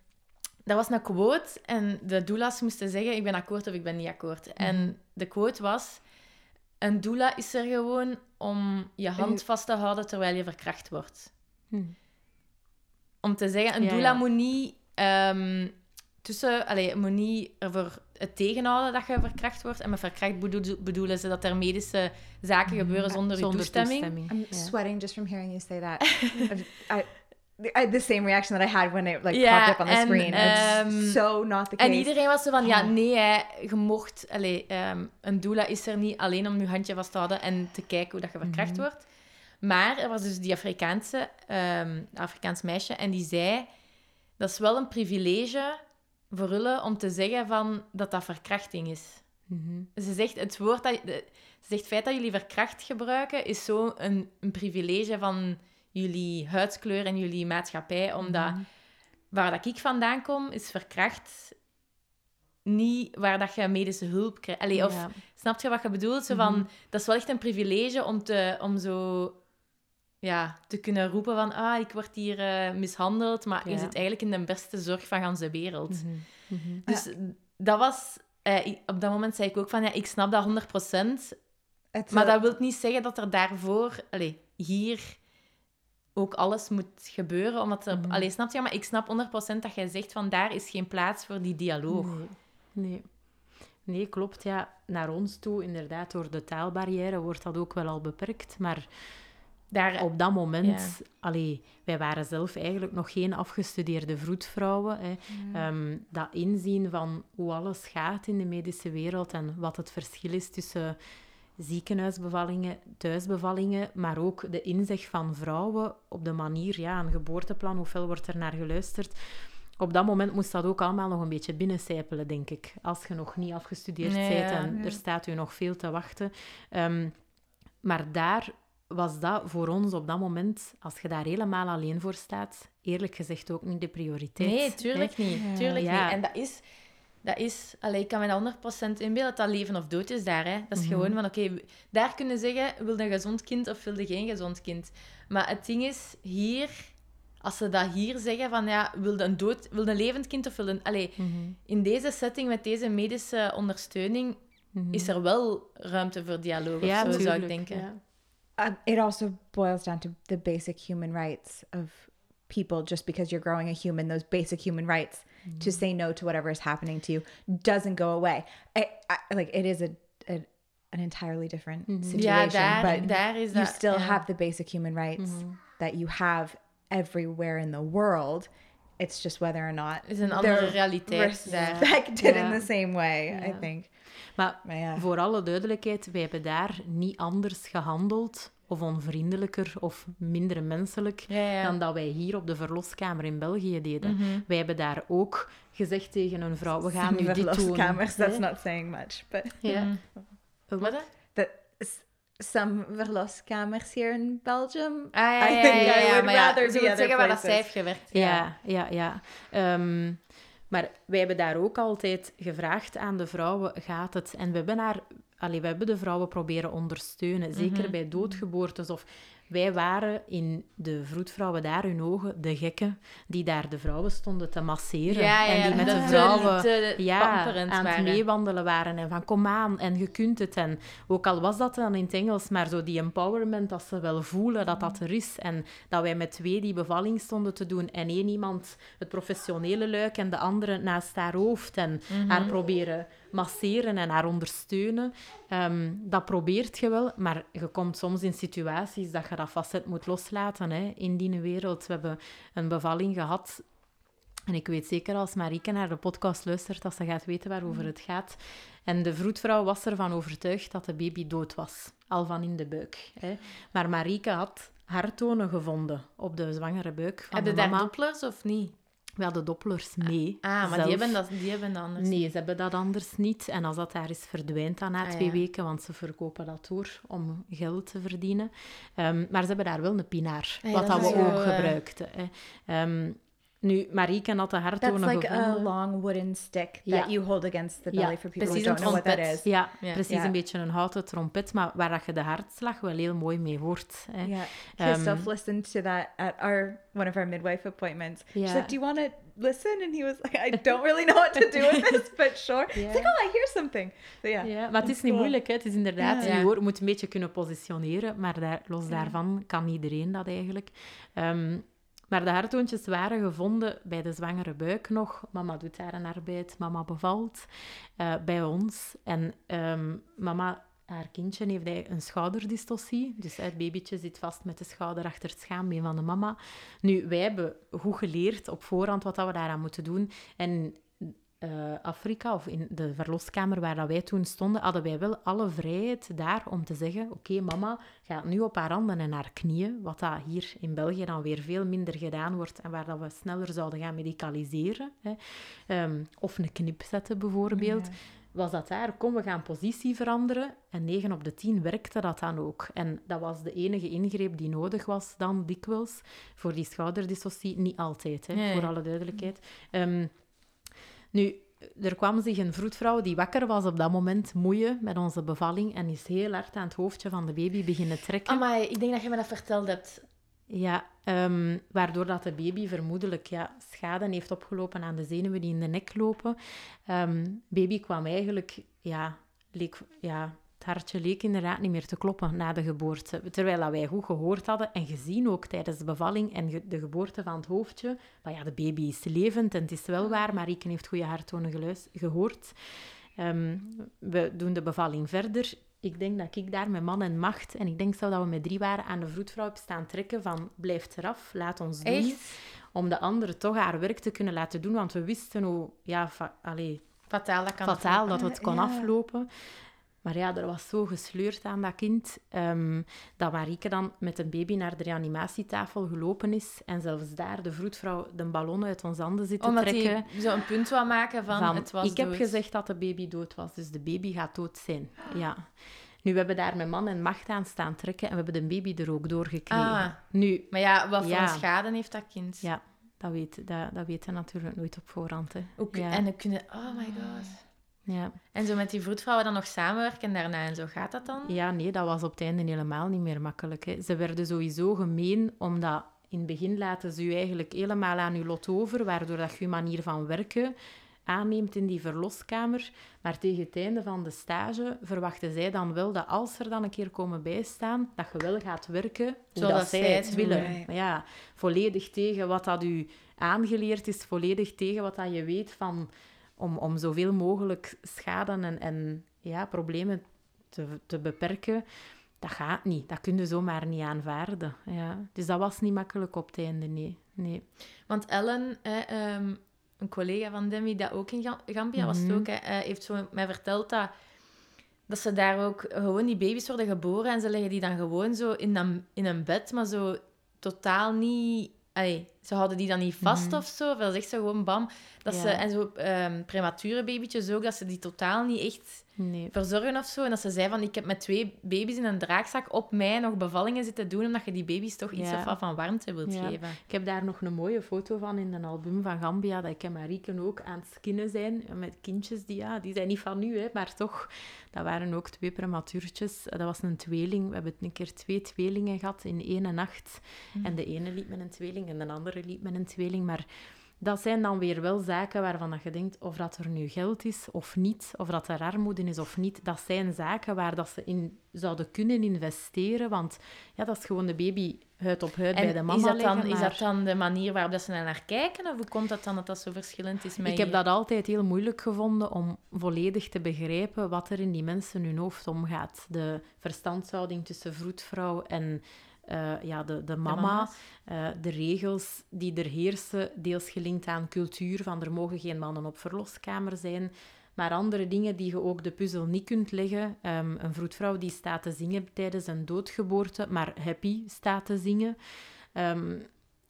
dat was een quote. En de doulas moesten zeggen: Ik ben akkoord of ik ben niet akkoord. En de quote was: Een doula is er gewoon om je hand vast te houden terwijl je verkracht wordt Hm. om te zeggen, een doula ja. moet niet ehm, tussen, allee, moet niet ervoor het tegenhouden dat je verkracht wordt. En met verkracht bedoel- bedoelen ze dat er medische zaken gebeuren zonder, je Zonder toestemming. I'm sweating just from hearing you say that. I, I, the same reaction that I had when it like popped up on the en, screen. It's so not the case. En iedereen was zo van, ja, nee, hè, je mocht... Allee, ehm, een doula is er niet alleen om je handje vast te houden en te kijken hoe dat je verkracht Mhm. wordt. Maar er was dus die Afrikaanse, ehm, Afrikaans meisje en die zei... Dat is wel een privilege voor jullie om te zeggen van, dat dat verkrachting is. Mhm. Ze zegt, het woord dat, ze zegt, het feit dat jullie verkracht gebruiken, is zo een, een privilege van jullie huidskleur en jullie maatschappij. Omdat Mhm. waar dat ik vandaan kom, is verkracht niet waar dat je medische hulp krijgt. Allee, of Ja. snap je wat je bedoelt? Zo van, Mhm. Dat is wel echt een privilege om, te, om zo ja, te kunnen roepen van ah, ik word hier eh, mishandeld, maar je Ja. zit eigenlijk in de beste zorg van gans de wereld. Mhm. Mhm. Dus dat was... eh, ik- op dat moment zei ik ook van, ja, ik snap dat 100%, It's maar a- dat wil niet zeggen dat er daarvoor, allee, hier ook alles moet gebeuren. Omdat er, Mhm. allee, snap je? Maar ik snap 100% dat jij zegt van daar is geen plaats voor die dialoog. Nee. nee. Nee, klopt. Ja, naar ons toe, inderdaad, door de taalbarrière wordt dat ook wel al beperkt. Maar Daar, op dat moment, Ja. allee, wij waren zelf eigenlijk nog geen afgestudeerde vroedvrouwen. Hè. Ehm, dat inzien van hoe alles gaat in de medische wereld en wat het verschil is tussen ziekenhuisbevallingen, thuisbevallingen, maar ook de inzicht van vrouwen op de manier, ja, een geboorteplan, hoeveel wordt er naar geluisterd. Op dat moment moest dat ook allemaal nog een beetje binnencijpelen, denk ik. Als je nog niet afgestudeerd Nee, bent ja. en er staat u nog veel te wachten. Ehm, maar daar was dat voor ons op dat moment, als je daar helemaal alleen voor staat, eerlijk gezegd ook niet de prioriteit. nee, tuurlijk hè. niet. Ja. Tuurlijk Ja. niet. En dat is... Dat is, allee, ik kan me dat 100% inbeelden, dat dat leven of dood is daar. Hè. Dat is Mhm. gewoon van, oké, daar kunnen zeggen, wil je een gezond kind of wil je geen gezond kind? Maar het ding is, hier, als ze dat hier zeggen, van ja, wil je een, dood, wil je een levend kind of wil je een... Allee, Mhm. in deze setting, met deze medische ondersteuning, Mhm. is er wel ruimte voor dialoog, ja, of zo, zou ik tuurlijk, denken. ja. Uh, it also boils down to the basic human rights of people. Just because you're growing a human those basic human rights to mm. say no to whatever is happening to you doesn't go away. I, I, like it is a, a an entirely different mm-hmm. situation Ja, daar, but daar is you dat... still ja. have the basic human rights mm-hmm. that you have everywhere in the world. It's just whether or not is een andere they're daar. respected Ja. in the same way i think Maar maar ja voor alle duidelijkheid, wij hebben daar niet anders gehandeld of onvriendelijker of minder menselijk Ja, ja. dan dat wij hier op de verloskamer in België deden. Mhm. Wij hebben daar ook gezegd tegen een vrouw, we gaan nu dit doen. verloskamers, that's not saying much but Ja. Mhm. Wat? s- some verloskamers here in Belgium. Ah, ja, I ja, think ja, I ja, would maar ja, zeggen waar dat zij heeft gewerkt. Ja, ja, ja. Maar wij hebben daar ook altijd gevraagd aan de vrouwen, gaat het? En we hebben, haar, allee, we hebben de vrouwen proberen ondersteunen, zeker Mhm. bij doodgeboortes. Of wij waren in de vroedvrouwen daar hun ogen de gekken die daar de vrouwen stonden te masseren. Ja, ja, en die met de vrouwen te ja, aan het meewandelen waren. En van, kom aan, en je kunt het. En ook al was dat dan in het Engels, maar zo die empowerment, dat ze wel voelen dat dat er is. En dat wij met twee die bevalling stonden te doen. En één iemand het professionele luik en de andere naast haar hoofd. En Mhm. haar proberen masseren en haar ondersteunen. Ehm, dat probeert je wel, maar je komt soms in situaties dat je dat facet moet loslaten hè, in die wereld. We hebben een bevalling gehad en ik weet zeker als Marieke naar de podcast luistert, dat ze gaat weten waarover het gaat. En de vroedvrouw was ervan overtuigd dat de baby dood was, al van in de buik. Hè. Maar Marieke had harttonen gevonden op de zwangere buik van Heb de je daar mama. dopplers of niet? We hadden dopplers mee. Ah, maar zelf. die hebben, dat, die hebben dat anders. Nee, ze hebben dat anders niet. En als dat daar is, verdwijnt dat na Ah, twee ja. weken, want ze verkopen dat door om geld te verdienen. Ehm, maar ze hebben daar wel een pinaar, Ah, ja, wat dat we ook eh. gebruikten. Hè. Ehm, nu, Marieke had de That's hartonen like a long wooden stick that Ja. you hold against the Ja, belly for people who precies don't een know what that is. Ja, precies een beetje een houten trompet, maar waar dat je de hartslag wel heel mooi mee hoort. Hè. Yeah. Um, Christoph listened to that at our one of our midwife appointments. She's Yeah. like, "Do you want to listen?" And he was like, "I don't really know what to do with this, but sure." Yeah. like, "Oh, I hear something." So yeah. Ja, maar het is That's niet cool. moeilijk, hè. het is inderdaad, je hoort, moet een beetje kunnen positioneren, maar daar, los daarvan kan iedereen dat eigenlijk. Ehm, maar de hartoontjes waren gevonden bij de zwangere buik nog. Mama doet daar een arbeid, mama bevalt eh, bij ons. En ehm, mama, haar kindje, heeft een schouderdystocie. Dus het babytje zit vast met de schouder achter het schaambeen van de mama. Nu, wij hebben goed geleerd op voorhand wat we daaraan moeten doen. En eh, Afrika, of in de verloskamer waar dat wij toen stonden, hadden wij wel alle vrijheid daar om te zeggen: Oké, mama gaat nu op haar handen en haar knieën, wat dat hier in België dan weer veel minder gedaan wordt en waar dat we sneller zouden gaan medicaliseren. Hè. Ehm, of een knip zetten bijvoorbeeld. Was dat daar, kom, we gaan positie veranderen. En 9 op de 10 werkte dat dan ook. En dat was de enige ingreep die nodig was dan dikwijls voor die schouderdyssocie. Niet altijd, hè, Nee. voor alle duidelijkheid. Ehm, nu, er kwam zich een vroedvrouw die wakker was op dat moment moeien met onze bevalling en is heel hard aan het hoofdje van de baby beginnen trekken. maar ik denk dat je me dat verteld hebt. Ja, ehm, waardoor dat de baby vermoedelijk ja, schade heeft opgelopen aan de zenuwen die in de nek lopen. Ehm baby kwam eigenlijk, ja, leek, ja, hartje leek inderdaad niet meer te kloppen na de geboorte. Terwijl dat wij goed gehoord hadden en gezien ook tijdens de bevalling en de geboorte van het hoofdje. Maar ja, de baby is levend en het is wel waar. Marieke heeft goede harttonen gehoord. Ehm, we doen de bevalling verder. Ik denk dat ik daar met man en macht, en ik denk zo dat we met drie waren, aan de vroedvrouw heb staan trekken van blijf eraf, laat ons doen. Echt? Om de andere toch haar werk te kunnen laten doen, want we wisten hoe ja, fa- allee, Fataal, dat kan fataal dat het kon ja. aflopen. Maar ja, er was zo gesleurd aan dat kind, ehm, dat Marieke dan met een baby naar de reanimatietafel gelopen is en zelfs daar de vroedvrouw de ballon uit ons handen zit te Omdat trekken. hij zo een punt wou maken van, Van, het was ik heb gezegd dat de baby dood was, dus de baby gaat dood zijn. Ja. Nu, we hebben daar met man en macht aan staan trekken en we hebben de baby er ook doorgekregen. Ah. Nu, Maar ja, wat voor Ja. schade heeft dat kind? ja, dat weet, dat, dat weet je natuurlijk nooit op voorhand. Hè. Ook, ja. En dan kunnen... Oh my god. Ja. En zo met die vroedvrouwen dan nog samenwerken daarna en zo. Gaat dat dan? ja, nee, dat was op het einde helemaal niet meer makkelijk. Hè. Ze werden sowieso gemeen, omdat in het begin laten ze u eigenlijk helemaal aan uw lot over, waardoor dat je uw manier van werken aanneemt in die verloskamer. Maar tegen het einde van de stage verwachten zij dan wel dat als er dan een keer komen bijstaan, dat je wel gaat werken Zoals dat zij het willen. ja, volledig tegen wat dat u aangeleerd is, volledig tegen wat dat je weet van, om, om zoveel mogelijk schade en, en ja, problemen te, te beperken. Dat gaat niet. Dat kun je zomaar niet aanvaarden. Ja. Dus dat was niet makkelijk op het einde, nee. nee. Want Ellen, hè, ehm, een collega van Demi, dat ook in Ga- Gambia was het Mhm. ook, hè, eh, heeft zo mij verteld dat, dat ze daar ook gewoon die baby's worden geboren en ze leggen die dan gewoon zo in een, in een bed, maar zo totaal niet... Allee, ze houden die dan niet vast Mhm. of zo. Dat is echt zo gewoon bam. Dat ze, en zo ehm, premature babytjes ook, dat ze die totaal niet echt nee. verzorgen of zo. En dat ze zei van, ik heb met twee baby's in een draagzak op mij nog bevallingen zitten doen, omdat je die baby's toch iets of wat van warmte wilt Ja. geven. Ik heb daar nog een mooie foto van in een album van Gambia, dat ik en Marieke ook aan het skinnen zijn, met kindjes die, ja, die zijn niet van nu, hè, maar toch, dat waren ook twee prematuurtjes. Dat was een tweeling. We hebben een keer twee tweelingen gehad in één nacht. En de ene liep met een tweeling en de andere liep met een tweeling, maar... Dat zijn dan weer wel zaken waarvan dat je denkt of dat er nu geld is of niet, of dat er armoede is of niet. Dat zijn zaken waar dat ze in zouden kunnen investeren, want ja, dat is gewoon de baby huid op huid bij de mama is dat, dan, leggen, is dat dan de manier waarop dat ze naar kijken? Of hoe komt dat dan dat dat zo verschillend is met Ik heb dat altijd heel moeilijk gevonden om volledig te begrijpen wat er in die mensen hun hoofd omgaat. De verstandhouding tussen vroedvrouw en eh, ja, de, de de mama. mama's? Eh, de regels die er heersen, deels gelinkt aan cultuur, van er mogen geen mannen op verloskamer zijn. Maar andere dingen die je ook de puzzel niet kunt leggen. Ehm, een vroedvrouw die staat te zingen tijdens een doodgeboorte, maar happy staat te zingen. Ehm,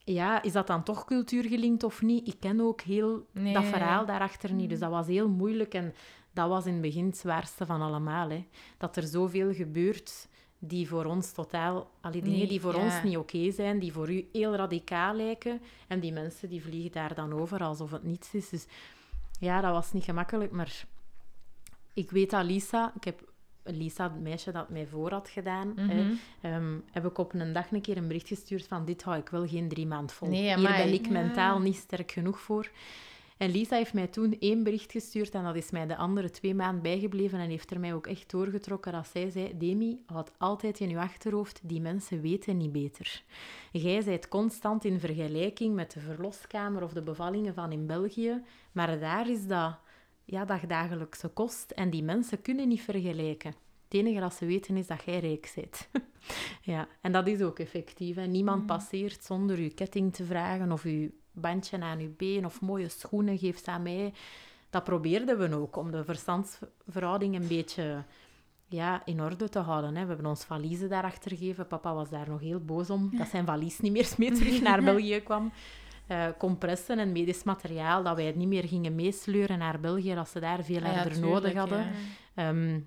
ja, is dat dan toch cultuurgelinkt of niet? Ik ken ook heel Nee. dat verhaal daarachter niet. Dus dat was heel moeilijk en dat was in het begin het zwaarste van allemaal. Hè. Dat er zoveel gebeurt die voor ons totaal... Allee, dingen Nee, die voor ja. ons niet oké zijn, die voor u heel radicaal lijken. En die mensen die vliegen daar dan over alsof het niets is. Dus ja, dat was niet gemakkelijk, maar... Ik weet dat Lisa... Ik heb Lisa, het meisje dat mij voor had gedaan... hè, Mhm. Ehm, heb ik op een dag een keer een bericht gestuurd van dit hou ik wel geen drie maand vol. Nee, Hier ben ik Ja. mentaal niet sterk genoeg voor. En Lisa heeft mij toen één bericht gestuurd en dat is mij de andere twee maanden bijgebleven en heeft er mij ook echt doorgetrokken dat zij zei, Demi, houd altijd in je achterhoofd, die mensen weten niet beter. Jij zijt constant in vergelijking met de verloskamer of de bevallingen van in België, maar daar is dat, ja, dat dagelijkse kost en die mensen kunnen niet vergelijken. Het enige dat ze weten is dat jij rijk bent. ja, en dat is ook effectief. Hè. Niemand passeert zonder uw ketting te vragen of uw bandje aan uw been of mooie schoenen geeft aan mij. Dat probeerden we ook, om de verstandsverhouding een beetje ja, in orde te houden. Hè. We hebben ons valiezen daarachter gegeven. Papa was daar nog heel boos om, dat zijn valies niet meer mee terug naar België kwam. Eh, compressen en medisch materiaal, dat wij het niet meer gingen meesleuren naar België, dat ze daar veel Ah ja, harder tuurlijk, nodig hadden. ja. Ehm,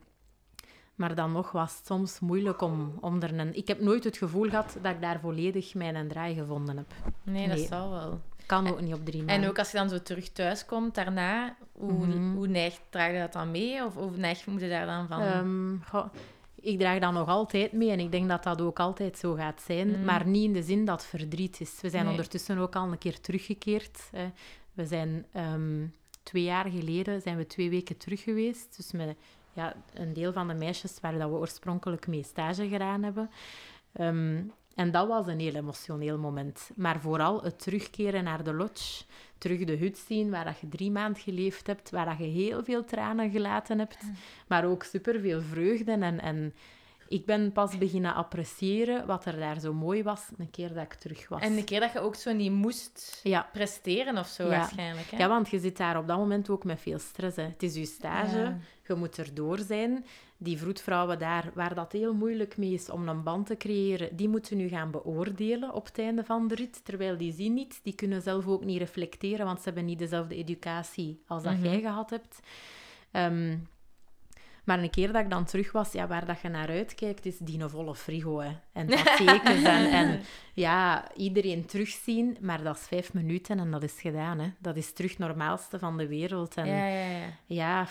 maar dan nog was het soms moeilijk om, om er een... Ik heb nooit het gevoel gehad dat ik daar volledig mijn draai gevonden heb. Nee, dat Nee. zal wel. Kan ook niet op drie maanden. En ook als je dan zo terug thuis komt daarna, hoe, Mhm. hoe neigt, draag je dat dan mee? Of hoe neig moet je daar dan van? Ehm, goh, ik draag dat nog altijd mee en ik denk dat dat ook altijd zo gaat zijn. Mm. Maar niet in de zin dat het verdriet is. We zijn Nee. ondertussen ook al een keer teruggekeerd. Hè. We zijn ehm, twee jaar geleden zijn we twee weken terug geweest. Dus met ja, een deel van de meisjes waar dat we oorspronkelijk mee stage gedaan hebben. Ehm, en dat was een heel emotioneel moment. Maar vooral het terugkeren naar de lodge. Terug de hut zien waar dat je drie maanden geleefd hebt. Waar dat je heel veel tranen gelaten hebt. Maar ook superveel vreugde. En, en ik ben pas beginnen appreciëren wat er daar zo mooi was. Een keer dat ik terug was. En de keer dat je ook zo niet moest Ja. presteren of zo Ja. waarschijnlijk. Hè? Ja, want je zit daar op dat moment ook met veel stress. Hè. Het is je stage, Ja. je moet erdoor zijn. Die vroedvrouwen daar, waar dat heel moeilijk mee is om een band te creëren, die moeten nu gaan beoordelen op het einde van de rit. Terwijl die zien niet, die kunnen zelf ook niet reflecteren, want ze hebben niet dezelfde educatie als dat Mhm. jij gehad hebt. Ehm, maar een keer dat ik dan terug was, ja, waar dat je naar uitkijkt, is die een volle frigo. Hè. En dat tekens en, en ja, iedereen terugzien. Maar dat is vijf minuten en dat is gedaan. Hè. Dat is terug het normaalste van de wereld. En Ja, ja, ja.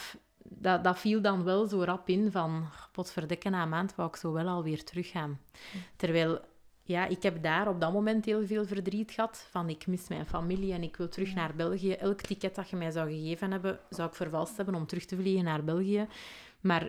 Dat, dat viel dan wel zo rap in van... Potverdikke, na een maand wou ik zo wel alweer teruggaan. Terwijl, ja, ik heb daar op dat moment heel veel verdriet gehad. Van, ik mis mijn familie en ik wil terug naar België. Elk ticket dat je mij zou gegeven hebben, zou ik vervalst hebben om terug te vliegen naar België. Maar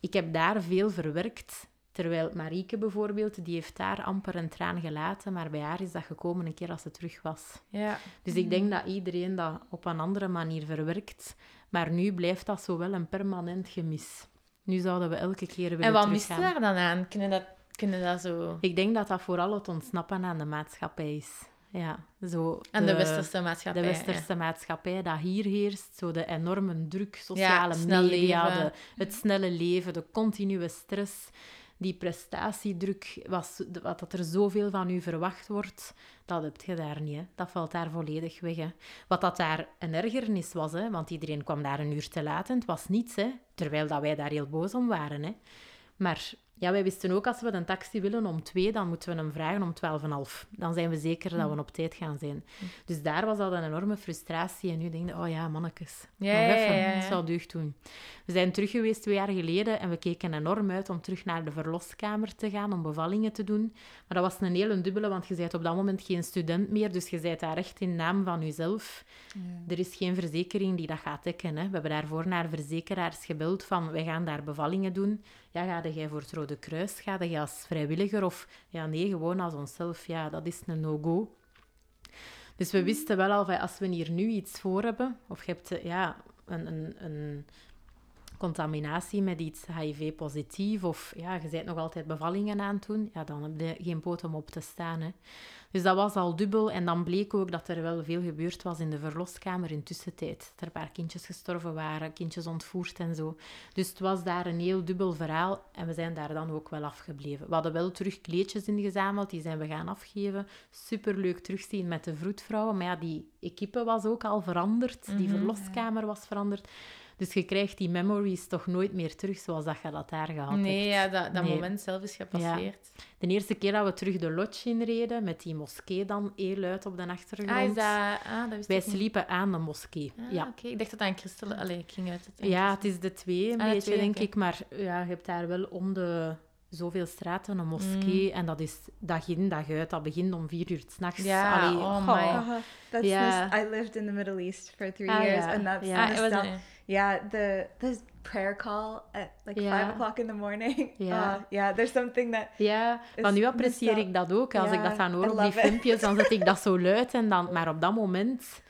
ik heb daar veel verwerkt. Terwijl Marieke bijvoorbeeld, die heeft daar amper een traan gelaten. Maar bij haar is dat gekomen een keer als ze terug was. ja. Dus ik denk dat iedereen dat op een andere manier verwerkt. Maar nu blijft dat zo wel een permanent gemis. Nu zouden we elke keer willen En wat mist daar dan aan? Kunnen dat, kunnen dat zo... Ik denk dat dat vooral het ontsnappen aan de maatschappij is. Ja, zo Aan de, westerse maatschappij. de ja. westerse maatschappij dat hier heerst, zo de enorme druk, sociale media, de, het snelle leven, de continue stress, die prestatiedruk, was, wat dat er zoveel van u verwacht wordt, dat heb je daar niet. Hè. Dat valt daar volledig weg. Hè. Wat dat daar een ergernis was, hè, want iedereen kwam daar een uur te laat en het was niets, hè, terwijl dat wij daar heel boos om waren. Hè. Maar ja, wij wisten ook, als we een taxi willen om twee, dan moeten we hem vragen om twaalf en half. Dan zijn we zeker dat we op tijd gaan zijn. Dus daar was dat een enorme frustratie. En nu denk je, oh ja, mannetjes, Ja, nog ja, even, ja, ja. dat zou deugd doen. We zijn terug geweest twee jaar geleden en we keken enorm uit om terug naar de verloskamer te gaan, om bevallingen te doen. Maar dat was een hele dubbele, want je bent op dat moment geen student meer, dus je bent daar echt in naam van jezelf. Er is geen verzekering die dat gaat dekken. Hè. We hebben daarvoor naar verzekeraars gebeld van, wij gaan daar bevallingen doen. Ja, ga jij voor het Rode Kruis? Je als vrijwilliger? Of ja, nee, gewoon als onszelf. Ja, dat is een no-go. Dus we wisten wel al, van, als we hier nu iets voor hebben, of je hebt eh, ja, een, een, een contaminatie met iets HIV-positief of ja, je bent nog altijd bevallingen aan het doen, ja, dan heb je geen poot om op te staan. Hè. Dus dat was al dubbel. En dan bleek ook dat er wel veel gebeurd was in de verloskamer in tussentijd. Dat er een paar kindjes gestorven waren, kindjes ontvoerd en zo. Dus het was daar een heel dubbel verhaal. En we zijn daar dan ook wel afgebleven. We hadden wel terug kleedjes ingezameld, die zijn we gaan afgeven. Superleuk terugzien met de vroedvrouwen. Maar ja, die equipe was ook al veranderd. Die Mhm. verloskamer was veranderd. Dus je krijgt die memories toch nooit meer terug zoals dat je dat daar gehad Nee, hebt. ja, dat, dat Nee. moment zelf is gepasseerd. De eerste keer dat we terug de lodge inreden, met die moskee dan heel uit op de achtergrond. Ah, is dat... Ah, dat wist Wij ik niet. sliepen aan de moskee. Ah, ja. oké. Ik dacht dat een christelijk... Allee, ik ging uit het... ja, het is de twee, een Ah, de beetje, twee, denk ik. Maar ja, je hebt daar wel om de zoveel straten een moskee. Mm. En dat is dag in, dag uit. Dat begint om vier uur s'nachts. Ja, Allee, oh my. Uh-huh. That's Yeah. I lived in the Middle East for three Ah, years, yeah. and that's Yeah. Yeah. The the prayer call at like Yeah. five o'clock in the morning. Yeah. Uh, yeah, there's something that Ja, Is maar nu apprecieer ik dat ook. Als ik Ja, dat dan hoor op die it. filmpjes, dan zet ik dat zo luid. En dan, maar op dat moment,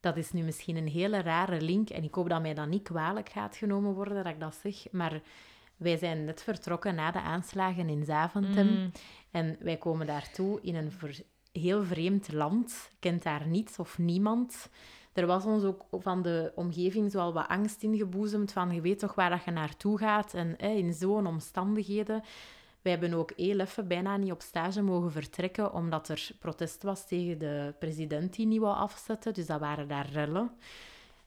dat is nu misschien een hele rare link. En ik hoop dat mij dat niet kwalijk gaat genomen worden dat ik dat zeg. Maar wij zijn net vertrokken na de aanslagen in Zaventem. Mm. En wij komen daartoe in een heel vreemd land. Kent daar niets of niemand. Er was ons ook van de omgeving zoal wat angst ingeboezemd. Van je weet toch waar dat je naartoe gaat. En hè, in zo'n omstandigheden. Wij hebben ook heel even bijna niet op stage mogen vertrekken. Omdat er protest was tegen de president die niet wou afzetten. Dus dat waren daar rellen.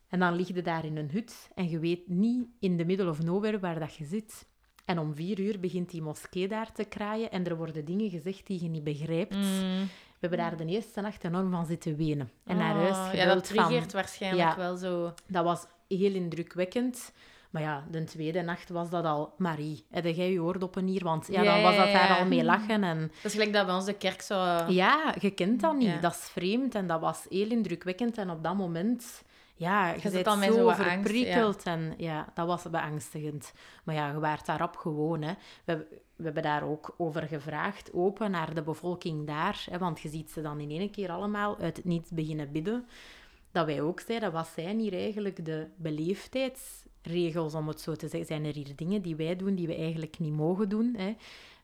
En dan lig je daar in een hut. En je weet niet in de middle of nowhere waar dat je zit. En om vier uur begint die moskee daar te kraaien en er worden dingen gezegd die je niet begrijpt. Mm. We hebben daar de eerste nacht enorm van zitten wenen. En naar Oh, huis Ja, gebeld dat van... triggert waarschijnlijk Ja. wel zo... Dat was heel indrukwekkend. Maar ja, de tweede nacht was dat al... Marie, heb jij je oordoppen hier? Want ja, Ja, dan was dat ja, daar ja. al mee lachen. En Dat is gelijk dat bij ons de kerk zo... ja, je kent dat niet. Ja. Dat is vreemd en dat was heel indrukwekkend. En op dat moment... Ja, je, zit bent al met zo verprikkeld. En ja, dat was beangstigend. Maar ja, je waart daarop gewoon. Hè. We, we hebben daar ook over gevraagd, open, naar de bevolking daar. Hè, want je ziet ze dan in één keer allemaal uit het niets beginnen bidden. Dat wij ook zeiden, wat zijn hier eigenlijk de beleefdheidsregels, om het zo te zeggen? Zijn er hier dingen die wij doen die we eigenlijk niet mogen doen? Hè?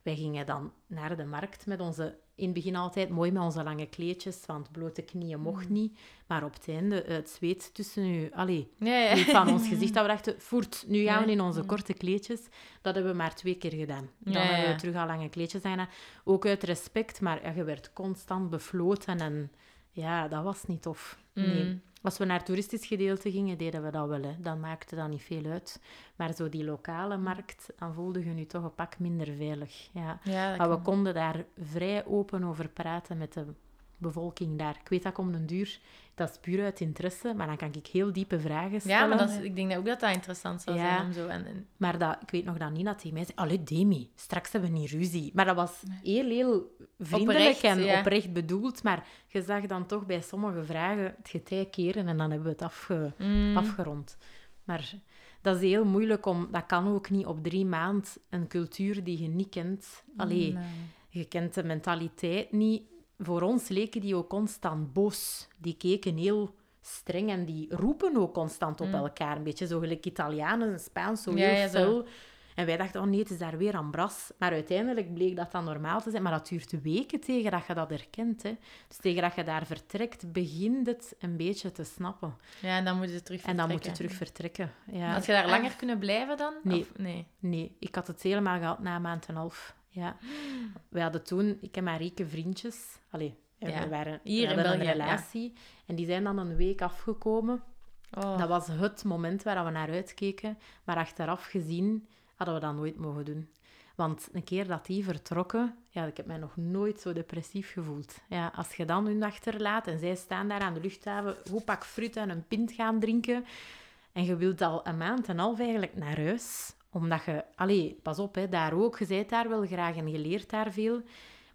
Wij gingen dan naar de markt met onze... In het begin altijd mooi met onze lange kleedjes, want blote knieën mocht niet. Maar op het einde, het zweet tussen u... Allee, niet van ons gezicht, dat we dachten, voert, nu gaan we in onze korte kleedjes. Dat hebben we maar twee keer gedaan. Dan Ja, hebben we terug al lange kleedjes aan. Ook uit respect, maar je werd constant befloten en ja, dat was niet tof. Nee. Mm. Als we naar het toeristisch gedeelte gingen, deden we dat wel. Hè. Dan maakte dat niet veel uit. Maar zo die lokale markt, dan voelde je je toch een pak minder veilig. Ja. Ja, Maar we konden daar vrij open over praten met de bevolking daar. Ik weet dat om den duur, dat is puur uit interesse, maar dan kan ik heel diepe vragen stellen. Ja, maar dat is, ik denk dat ook dat dat interessant zou Ja. zijn om zo... En, en- Maar dat, ik weet nog dat Nina tegen mij zei... Allee, Demi, straks hebben we niet ruzie. Maar dat was heel, heel vriendelijk Oprecht, en ja. oprecht bedoeld. Maar je zag dan toch bij sommige vragen het getij keren en dan hebben we het afge, Mm. afgerond. Maar dat is heel moeilijk om... Dat kan ook niet op drie maanden een cultuur die je niet kent. Allee, je kent de mentaliteit niet. Voor ons leken die ook constant boos. Die keken heel streng en die roepen ook constant op elkaar. Een beetje zo gelijk Italianen en Spaans, zo Mm. Ja, ja, fel. En wij dachten, oh nee, het is daar weer ambras. Maar uiteindelijk bleek dat dan normaal te zijn. Maar dat duurt weken tegen dat je dat herkent. Hè. Dus tegen dat je daar vertrekt, begint het een beetje te snappen. Ja, en dan moet je terug En dan moet je vertrekken. terug vertrekken. Ja. Had je daar langer kunnen blijven dan? Nee. Of, nee. Nee, ik had het helemaal gehad na een maand en een half. Ja. We hadden toen, ik heb maar rieke vriendjes. Allee, Ja. we waren Hier we in België, een ja. relatie. En die zijn dan een week afgekomen. Oh. Dat was het moment waar we naar uitkeken. Maar achteraf gezien hadden we dat nooit mogen doen. Want een keer dat die vertrokken, ja, ik heb mij nog nooit zo depressief gevoeld. Ja, als je dan hun achterlaat en zij staan daar aan de luchthaven, goed pak fruit en een pint gaan drinken. En je wilt al een maand en een half eigenlijk naar huis. Omdat je, allee, pas op, hè, daar ook, je bent daar wel graag en je leert daar veel.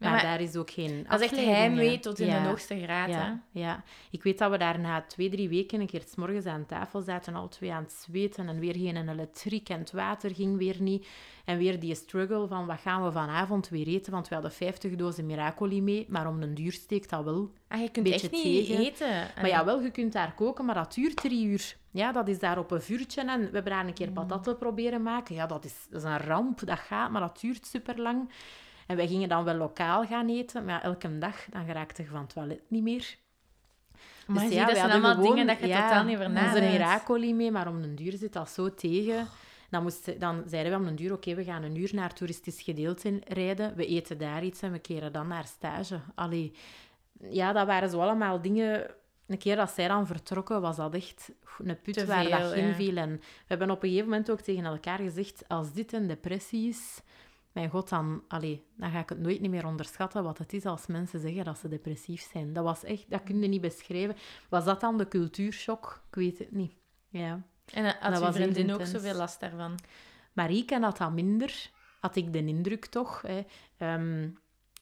Maar, maar daar is ook geen Dat is echt heimwee tot in Ja. de hoogste graad. hè. Ja, ja, ik weet dat we daar na twee, drie weken een keer 's morgens aan tafel zaten, al twee aan het zweten en weer geen elektriek en het water ging weer niet. En weer die struggle van wat gaan we vanavond weer eten, want we hadden 50 dozen Miracoli mee, maar om een duur steekt dat wel. Ah, je kunt Beetje echt niet tegen. eten. Maar ja, wel, je kunt daar koken, maar dat duurt drie uur. Ja, dat is daar op een vuurtje en we hebben daar een keer patatten proberen maken. Ja, dat is, dat is een ramp, dat gaat, maar dat duurt super lang. En wij gingen dan wel lokaal gaan eten, maar ja, elke dag dan geraakte je van het toilet niet meer. Maar Dus ja, dat zijn allemaal gewoon- dingen dat je ja, totaal niet over Onze nadenkt. Miracoli mee, maar om een duur zit dat zo tegen. Dan, moest, dan zeiden we om een duur, oké, we gaan een uur naar het toeristisch gedeelte rijden. We eten daar iets en we keren dan naar stage. Allee, ja, dat waren zo allemaal dingen... Een keer dat zij dan vertrokken, was dat echt een put waar dat veel, in ja. viel. En we hebben op een gegeven moment ook tegen elkaar gezegd, als dit een depressie is... Mijn god, dan, allee, dan ga ik het nooit niet meer onderschatten wat het is als mensen zeggen dat ze depressief zijn. Dat was echt, dat kun je niet beschrijven. Was dat dan de cultuurshock? Ik weet het niet. Ja. En eh, Dat had je was vriendin ook zoveel last daarvan? Marieke had dat minder, had ik de indruk toch. Hè. Ehm,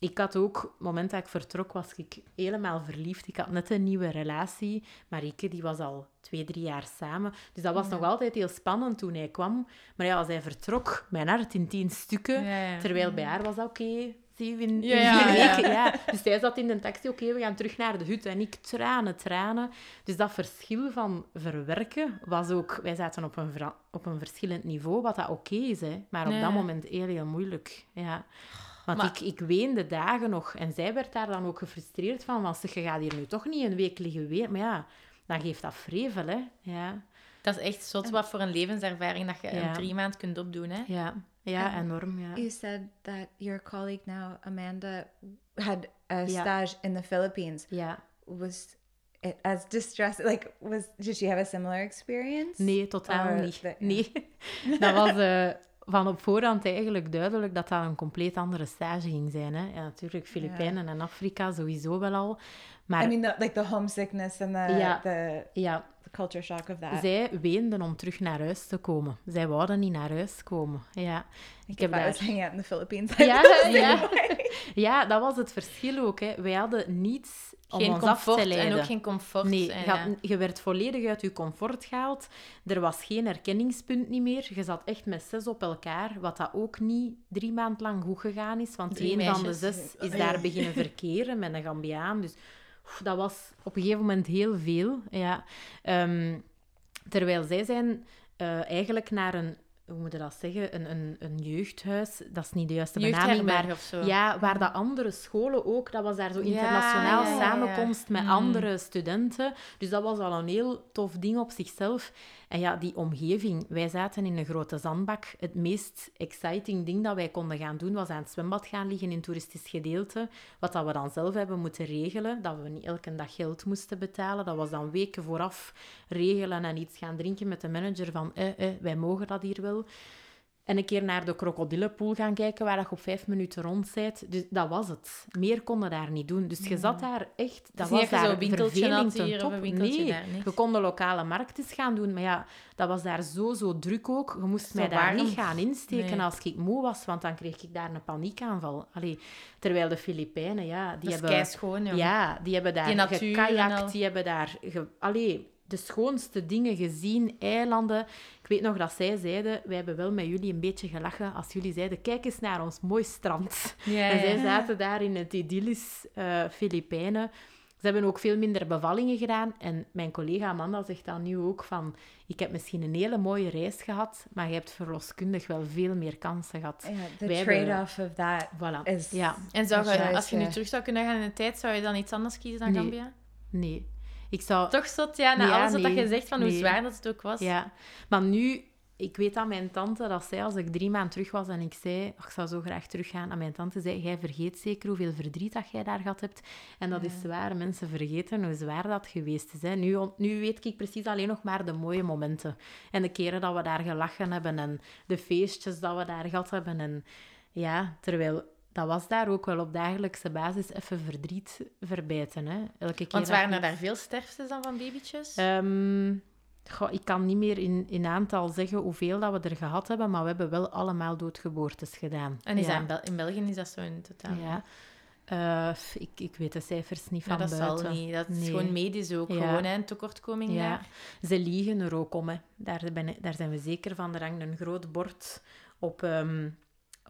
ik had ook, op het moment dat ik vertrok, was ik helemaal verliefd. Ik had net een nieuwe relatie. Marieke, die was al twee, drie jaar samen. Dus dat was nog altijd heel spannend toen hij kwam. Maar ja, als hij vertrok, mijn hart in tien stukken. Ja, ja. Terwijl bij haar was dat oké. Zie je, in, vier weken. Ja. Dus zij zat in de taxi, oké, we gaan terug naar de hut. En ik tranen, tranen. Dus dat verschil van verwerken was ook... Wij zaten op een, op een verschillend niveau, wat dat oké is. Hè. Maar op dat moment heel, heel moeilijk. Ja. Want Maar- ik, ik weende dagen nog. En zij werd daar dan ook gefrustreerd van. Want je gaat hier nu toch niet een week liggen weer. Maar ja, dan geeft dat vrevel, hè. Ja, Dat is echt zot wat voor een levenservaring dat je Ja. in drie maanden kunt opdoen. Hè? ja. ja En enorm, ja. You said that your colleague now, Amanda, had a Yeah. stage in the Philippines. Ja. Was it as distressed? Like, was did she have a similar experience? Nee, totaal Or niet. the- Nee. Dat was eh, van op voorhand eigenlijk duidelijk dat dat een compleet andere stage ging zijn. Hè. Ja, natuurlijk, Filipijnen en Afrika sowieso wel al. Maar I mean, the, like the homesickness and the the, ja, the culture shock of that. zij weenden om terug naar huis te komen. Zij wouden niet naar huis komen. Ja, ik if heb daar... hanging out in the Philippines. Ja, ja. Ja, dat was het verschil ook. Hè. Wij hadden niets om Geen ons af comfort te leiden. en ook geen comfort. Nee, en, je, had- je werd volledig uit je comfort gehaald. Er was geen herkenningspunt niet meer. Je zat echt met zes op elkaar, wat dat ook niet drie maand lang goed gegaan is. Want Drie één van de zes is daar beginnen verkeren met een Gambiaan. Dus oef, dat was op een gegeven moment heel veel. Ja. Ehm, terwijl zij zijn eh, eigenlijk naar een, hoe moet je dat zeggen, een, een, een jeugdhuis. Dat is niet de juiste benaming, maar Jeugdherberg of zo. ja, waar dat andere scholen ook, dat was daar zo internationaal ja, ja, ja. samenkomst met Mm. andere studenten. Dus dat was al een heel tof ding op zichzelf. En ja, die omgeving. Wij zaten in een grote zandbak. Het meest exciting ding dat wij konden gaan doen, was aan het zwembad gaan liggen in het toeristisch gedeelte. Wat dat we dan zelf hebben moeten regelen. Dat we niet elke dag geld moesten betalen. Dat was dan weken vooraf regelen en iets gaan drinken met de manager van eh, eh, wij mogen dat hier wel. En een keer naar de krokodillenpoel gaan kijken, waar je op vijf minuten rond bent. Dus dat was het. Meer konden daar niet doen. Dus je zat daar echt... Dat was je daar verveling ten top. nee, niks. we konden lokale markt eens gaan doen. Maar ja, dat was daar zo, zo druk ook. Je moest mij daar warm. niet gaan insteken Nee. als ik moe was, want dan kreeg ik daar een paniekaanval. Allee, terwijl de Filipijnen, ja, die Dat is hebben... keischoon, joh. Ja, die hebben daar Die gekajakt, die hebben daar... Ge... Allee, de schoonste dingen gezien, eilanden. Ik weet nog dat zij zeiden, wij hebben wel met jullie een beetje gelachen als jullie zeiden, kijk eens naar ons mooi strand. Ja, En zij zaten daar in het idyllisch eh Filipijnen. Ze hebben ook veel minder bevallingen gedaan. En mijn collega Amanda zegt dan nu ook van... Ik heb misschien een hele mooie reis gehad, maar je hebt verloskundig wel veel meer kansen gehad. Yeah, hebben- trade-off of that Voilà. is Ja, En zou je, als je nu terug zou kunnen gaan in de tijd, zou je dan iets anders kiezen dan Nee. Gambia? nee. Ik zou... Toch zot, ja, na Ja, alles wat nee. je zegt, van hoe Nee. zwaar dat het ook was. Ja, maar nu... Ik weet aan mijn tante dat zij, als ik drie maanden terug was en ik zei, "Ach, ik zou zo graag teruggaan, aan mijn tante zei, jij vergeet zeker hoeveel verdriet dat jij daar gehad hebt. En dat is zwaar. Mensen vergeten hoe zwaar dat geweest is. Hè. Nu, nu weet ik precies alleen nog maar de mooie momenten. En de keren dat we daar gelachen hebben en de feestjes dat we daar gehad hebben. En ja, terwijl... Dat was daar ook wel op dagelijkse basis even verdriet verbijten. Hè. Elke keer Want waren er daar veel sterftes dan van babytjes? Ehm, goh, ik kan niet meer in, in aantal zeggen hoeveel dat we er gehad hebben, maar we hebben wel allemaal doodgeboortes gedaan. en is ja. dat in, Bel- in België is dat zo in totaal? Ja. Uh, ik, ik weet de cijfers niet van dat buiten. zal niet. Dat is gewoon medisch ook Ja. gewoon, hè, een tekortkoming Ja, daar. ze liegen er ook om. Hè. Daar, ben, daar zijn we zeker van. Er hangt een groot bord op, ehm,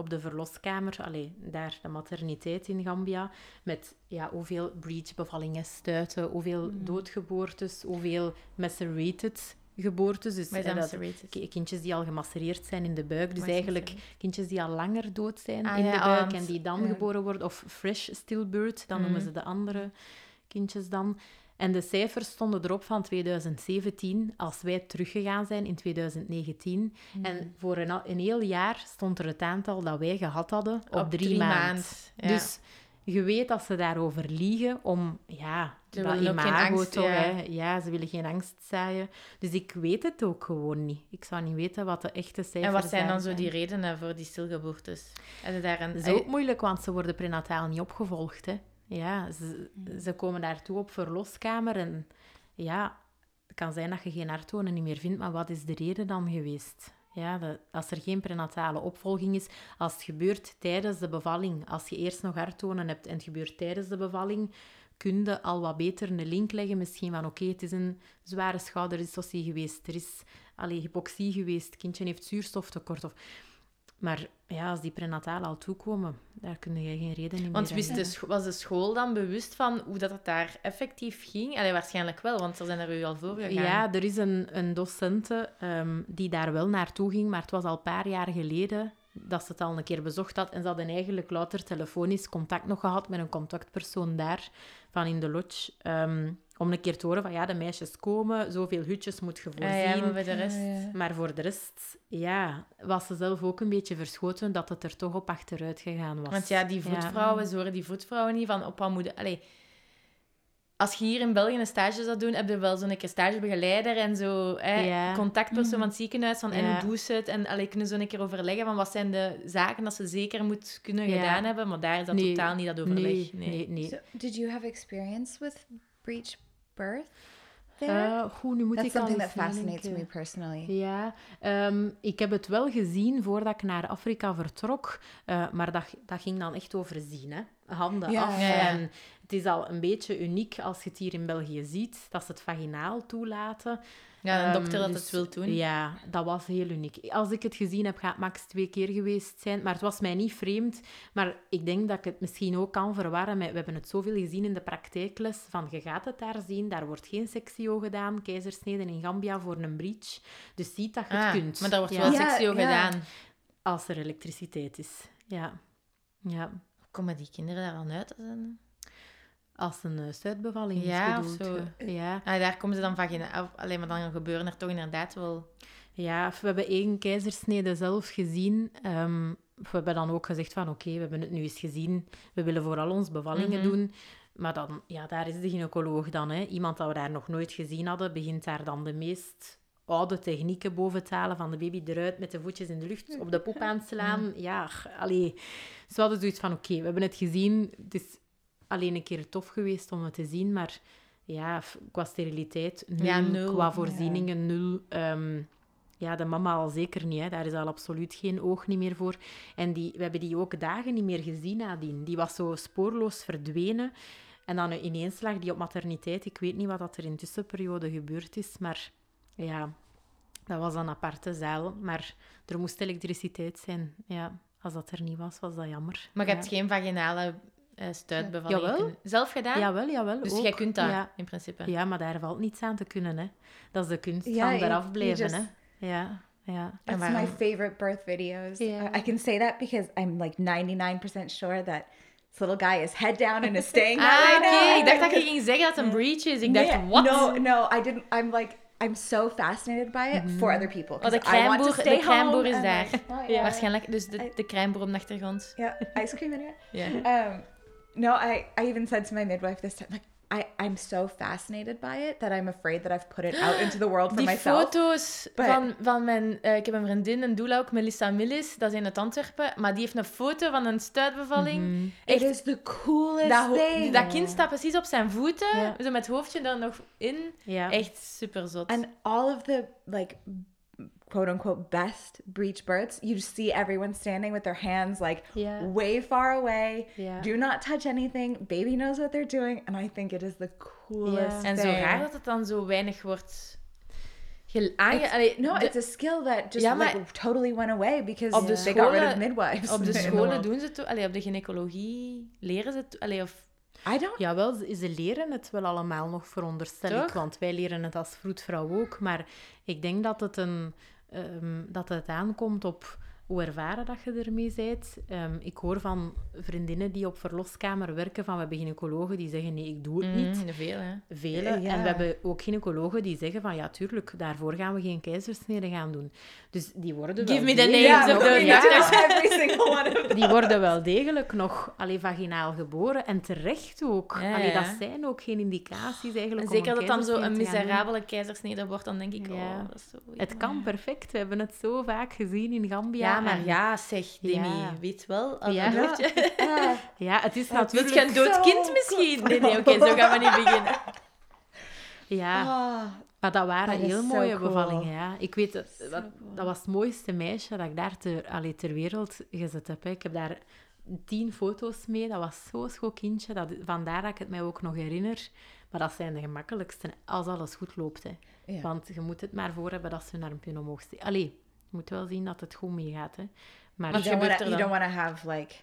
op de verloskamer, allee, daar de materniteit in Gambia, met ja, hoeveel breech-bevallingen stuiten, hoeveel Mm. doodgeboortes, hoeveel macerated geboortes. Dus eh, dat- kindjes die al gemacereerd zijn in de buik. Dus eigenlijk kindjes die al langer dood zijn Ah, in ja, de buik en die dan ja. geboren worden. Of fresh stillbirth, dan noemen Mhm. ze de andere kindjes dan. En de cijfers stonden erop van 2017, als wij teruggegaan zijn in 2019. Mhm. En voor een, een heel jaar stond er het aantal dat wij gehad hadden op, Op drie, drie maanden. maand, ja. Dus je weet dat ze daarover liegen om, ja, Ze dat imago angst, toch, ja. hè. Ja, ze willen geen angst zaaien. Dus ik weet het ook gewoon niet. Ik zou niet weten wat de echte cijfers En wat zijn dan zo die redenen voor die stilgeboortes? Daar een... dat is ook moeilijk, want ze worden prenataal niet opgevolgd. Hè. Ja, ze, ze komen daartoe op verloskamer en ja, het kan zijn dat je geen harttonen niet meer vindt, maar wat is de reden dan geweest? Ja, als er geen prenatale opvolging is, als het gebeurt tijdens de bevalling, als je eerst nog harttonen hebt en het gebeurt tijdens de bevalling, kun je al wat beter een link leggen misschien van oké, het is een zware schouderdyssocie geweest, er is allee, hypoxie geweest, het kindje heeft zuurstoftekort. Of... Maar ja, als die prenatale al toekomen, daar kun je geen reden in Want meer wist hebben. de scho- was de school dan bewust van hoe dat het daar effectief ging? Allee, waarschijnlijk wel, want ze zijn er u al voor gegaan. Ja, er is een, een docente ehm, die daar wel naartoe ging, maar het was al een paar jaar geleden dat ze het al een keer bezocht had. En ze hadden eigenlijk louter telefonisch contact nog gehad met een contactpersoon daar, van in de lodge, ehm, om een keer te horen van ja, de meisjes komen, zoveel hutjes moet je Ah, voorzien. ja, maar de rest... Ja, ja. Maar voor de rest, ja, was ze zelf ook een beetje verschoten dat het er toch op achteruit gegaan was. Want ja, die voetvrouwen, ze horen die voetvrouwen niet van op wat moeten... Allee, als je hier in België een stage zou doen, heb je wel zo'n keer stagebegeleider en zo hè, Ja. contactpersoon van het ziekenhuis van en Ja. hoe doe ze het? En allee, kunnen ze een keer overleggen van wat zijn de zaken dat ze zeker moet kunnen Ja. gedaan hebben, maar daar is dat Nee, totaal niet dat overleg. Nee, nee, nee. So, did you have experience with breech birth? Eh, goed, nu moet That's ik al something that fascinates me personally. Ja, ehm, ik heb het wel gezien voordat ik naar Afrika vertrok, eh, maar dat, dat ging dan echt over zien, hè. Handen Ja, af. ja, ja. En het is al een beetje uniek als je het hier in België ziet, dat ze het vaginaal toelaten. Ja, een Ehm, dokter dat dus het wil doen. Ja, dat was heel uniek. Als ik het gezien heb, gaat het max twee keer geweest zijn. Maar het was mij niet vreemd. Maar ik denk dat ik het misschien ook kan verwarren met... We hebben het zoveel gezien in de praktijkles. Van, je gaat het daar zien. Daar wordt geen sectio gedaan. Keizersneden in Gambia voor een breach. Dus ziet dat je Ah, het kunt. maar daar wordt Ja. wel Ja, ja. gedaan. Als er elektriciteit is. Ja. ja. Komen die kinderen daar dan uit? Als een uh, stuitbevalling Ja, is of zo. je. Ja. Ah, daar komen ze dan vagina... Alleen maar dan gebeuren er toch inderdaad wel... Ja, we hebben één keizersnede zelf gezien. Ehm, we hebben dan ook gezegd van oké, we hebben het nu eens gezien. We willen vooral ons bevallingen Mhm. doen. Maar dan, ja, daar is de gynaecoloog dan. Hè. Iemand dat we daar nog nooit gezien hadden, begint daar dan de meest oude technieken boven te halen. Van de baby eruit met de voetjes in de lucht, op de poep aan te slaan. Ja, allee. Dus we hadden zoiets van oké, we hebben het gezien. Het is alleen een keer tof geweest om het te zien, maar ja, qua steriliteit nul, Ja, nul. qua voorzieningen nul. Ehm, ja, de mama al zeker niet. Hè. Daar is al absoluut geen oog niet meer voor. En die, we hebben die ook dagen niet meer gezien nadien. Die was zo spoorloos verdwenen. En dan ineens lag die op materniteit. Ik weet niet wat dat er in de tussenperiode gebeurd is, maar ja, dat was een aparte zaal. Maar er moest elektriciteit zijn. Ja, als dat er niet was, was dat jammer. Maar je ja. hebt geen vaginale eh stuitbevalling Jawel. kunnen- zelf gedaan? Jawel, jawel. dus ook. jij kunt dat, Ja. in principe. ja, maar daar valt niets aan te kunnen. Hè. Dat is de kunst Ja, van eraf blijven. just- Hè. Ja, ja. En That's my favorite birth videos. Yeah. I, can say that because I'm like 99% sure that this little guy is head down and is staying that Ah, way oké. now. Ik dacht dat je ging zeggen dat het een breach is. Ik dacht, Yeah. wat? No, no, I didn't. I'm like, I'm so fascinated by it for other people. Oh, de crèmeboer, crèmeboer is daar. like, oh, yeah. Waarschijnlijk, dus de, de crèmeboer op de achtergrond. Yeah, ice cream in it. Ja. Um, no, I, I even said to my midwife this time, like, I, I'm so fascinated by it that I'm afraid that I've put it out into the world for Die myself. foto's But- van, van mijn... eh, ik heb een vriendin, een doula ook, Melissa Millis. Dat is in het Antwerpen. Maar die heeft een foto van een stuitbevalling. Mhm. It Echt, is the coolest dat, thing. dat kind staat precies op zijn voeten. Zo met het hoofdje er nog in. Echt super zot. and all of the like quote unquote best breech births, you see everyone standing with their hands like Yeah. way far away. Yeah. Do not touch anything. Baby knows what they're doing. And I think it is the coolest En zo raar dat het dan zo weinig wordt aange... Allee, No, de- it's a skill that just Ja, like maar- totally went away because Op de they got rid of midwives. op de scholen doen ze het... Allee, op de gynaecologie leren ze het... Allee, of... I don't. Jawel, ze leren het wel allemaal nog, veronderstel ik. Want wij leren het als vroedvrouw ook. Maar ik denk dat het, een, ehm, dat het aankomt op hoe ervaren dat je ermee bent. Ehm, ik hoor van vriendinnen die op verloskamer werken van we hebben gynaecologen die zeggen nee, ik doe het niet. Mm, veel, hè. Vele. Ja. En we hebben ook gynaecologen die zeggen van ja, tuurlijk, daarvoor gaan we geen keizersnede gaan doen. Dus die worden Give wel me the names of the die worden wel degelijk nog allee, vaginaal geboren. En terecht ook. Allee, dat zijn ook geen indicaties eigenlijk En zeker dat dan zo een miserabele keizersnede wordt, dan denk ik, oh, dat is zo... Het kan perfect. We hebben het zo vaak gezien in Gambia. Ja, maar ja, zeg, Demi, Ja. weet wel. Als Ja. een dochter- Ah, Ja, het is natuurlijk... je een dood kind misschien? Nee, nee, oké, zo gaan we niet beginnen. Ja, ah. maar dat waren Dat heel mooie cool. bevallingen. Ja. Ik weet, dat, dat, was het mooiste meisje dat ik daar ter, allee, ter wereld gezet heb. hè. Ik heb daar tien foto's mee. Dat was zo'n schoon kindje. Dat, vandaar dat ik het mij ook nog herinner. Maar dat zijn de gemakkelijkste als alles goed loopt. Hè. Ja. Want je moet het maar voor hebben dat ze hun armpje omhoog steekt. Allee, je moet wel zien dat het goed meegaat. Hè. Maar You don't wanna- you don't want to have like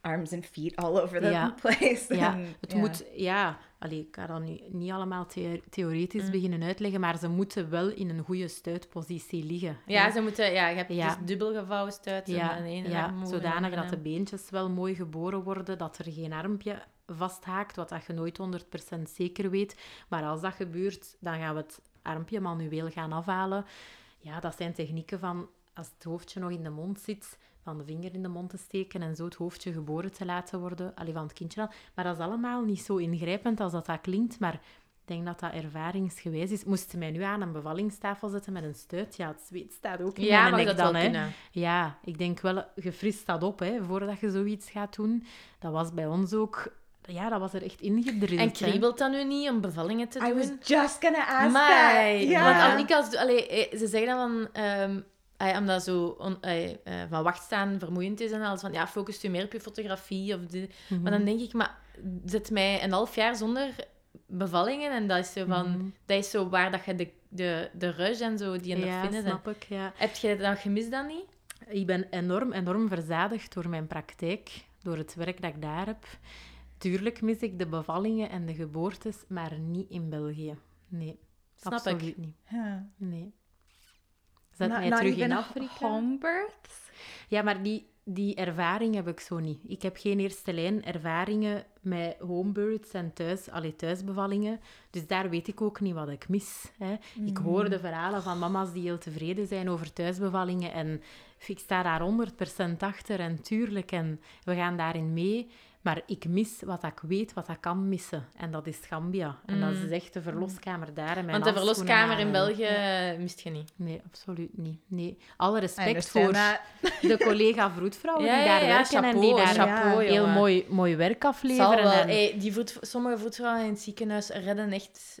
arms and feet all over the Ja. place. Ja, het moet, ja, allee, ik ga dat nu niet allemaal the- theoretisch Mm. beginnen uitleggen, maar ze moeten wel in een goede stuitpositie liggen. Ja, hè. ze moeten, ja, je hebt Ja. dus dubbel gevouwen stuit. ja, en ja arm omhoog en zodanig dat de arm. beentjes wel mooi geboren worden, dat er geen armpje vasthaakt, wat dat je nooit 100% zeker weet. Maar als dat gebeurt, dan gaan we het armpje manueel gaan afhalen. Ja, dat zijn technieken van als het hoofdje nog in de mond zit, van de vinger in de mond te steken en zo het hoofdje geboren te laten worden, alleen van het kindje dan. Maar dat is allemaal niet zo ingrijpend als dat, dat klinkt, maar ik denk dat dat ervaringsgewijs is. Moest ze mij nu aan een bevallingstafel zetten met een stuit, ja, het zweet staat ook in Ja, mijn nek dat dan, hè. Ja, ik denk wel, je frist dat op hè, voordat je zoiets gaat doen. Dat was bij ons ook, ja, dat was er echt ingedrild. En kriebelt dat nu niet om bevallingen te doen? I was just gonna ask Maar, that. Ja. want ik als... Allee, eh, ze zeggen dan van... ehm, eh, omdat zo on- eh, van wachtstaan vermoeiend is en alles van... Ja, focus je meer op je fotografie of. Mhm. Maar dan denk ik, maar zet mij een half jaar zonder bevallingen en dat is zo van... Mhm. Dat is zo waar dat je de, de, de rush en zo die je Ja, snap ik, ja. Heb je dat gemist dan niet? Ik ben enorm, enorm verzadigd door mijn praktijk, door het werk dat ik daar heb. Tuurlijk mis ik de bevallingen en de geboortes, maar niet in België. Nee, Snap absoluut ik. niet. Ja. Nee. Zet Not- mij not terug in Afrika. home births? Ja, maar die, die ervaring heb ik zo niet. Ik heb geen eerste lijn ervaringen met homebirths en thuis, allee, thuisbevallingen. Dus daar weet ik ook niet wat ik mis. Hè. Ik hoor de verhalen van mama's die heel tevreden zijn over thuisbevallingen. En ik sta daar 100% achter en tuurlijk. En we gaan daarin mee. Maar ik mis wat ik weet, wat ik kan missen. En dat is Gambia. En dat is echt de verloskamer daar. En mijn Want de verloskamer in en- België eh, mist je niet. Nee, absoluut niet. Nee. Alle respect voor de collega-vroedvrouwen Ja, die daar ja, werken en chapeau, die daar chapeau, heel mooi, mooi werk afleveren. wel. en- Hey, die voet, sommige voetvrouwen in het ziekenhuis redden echt...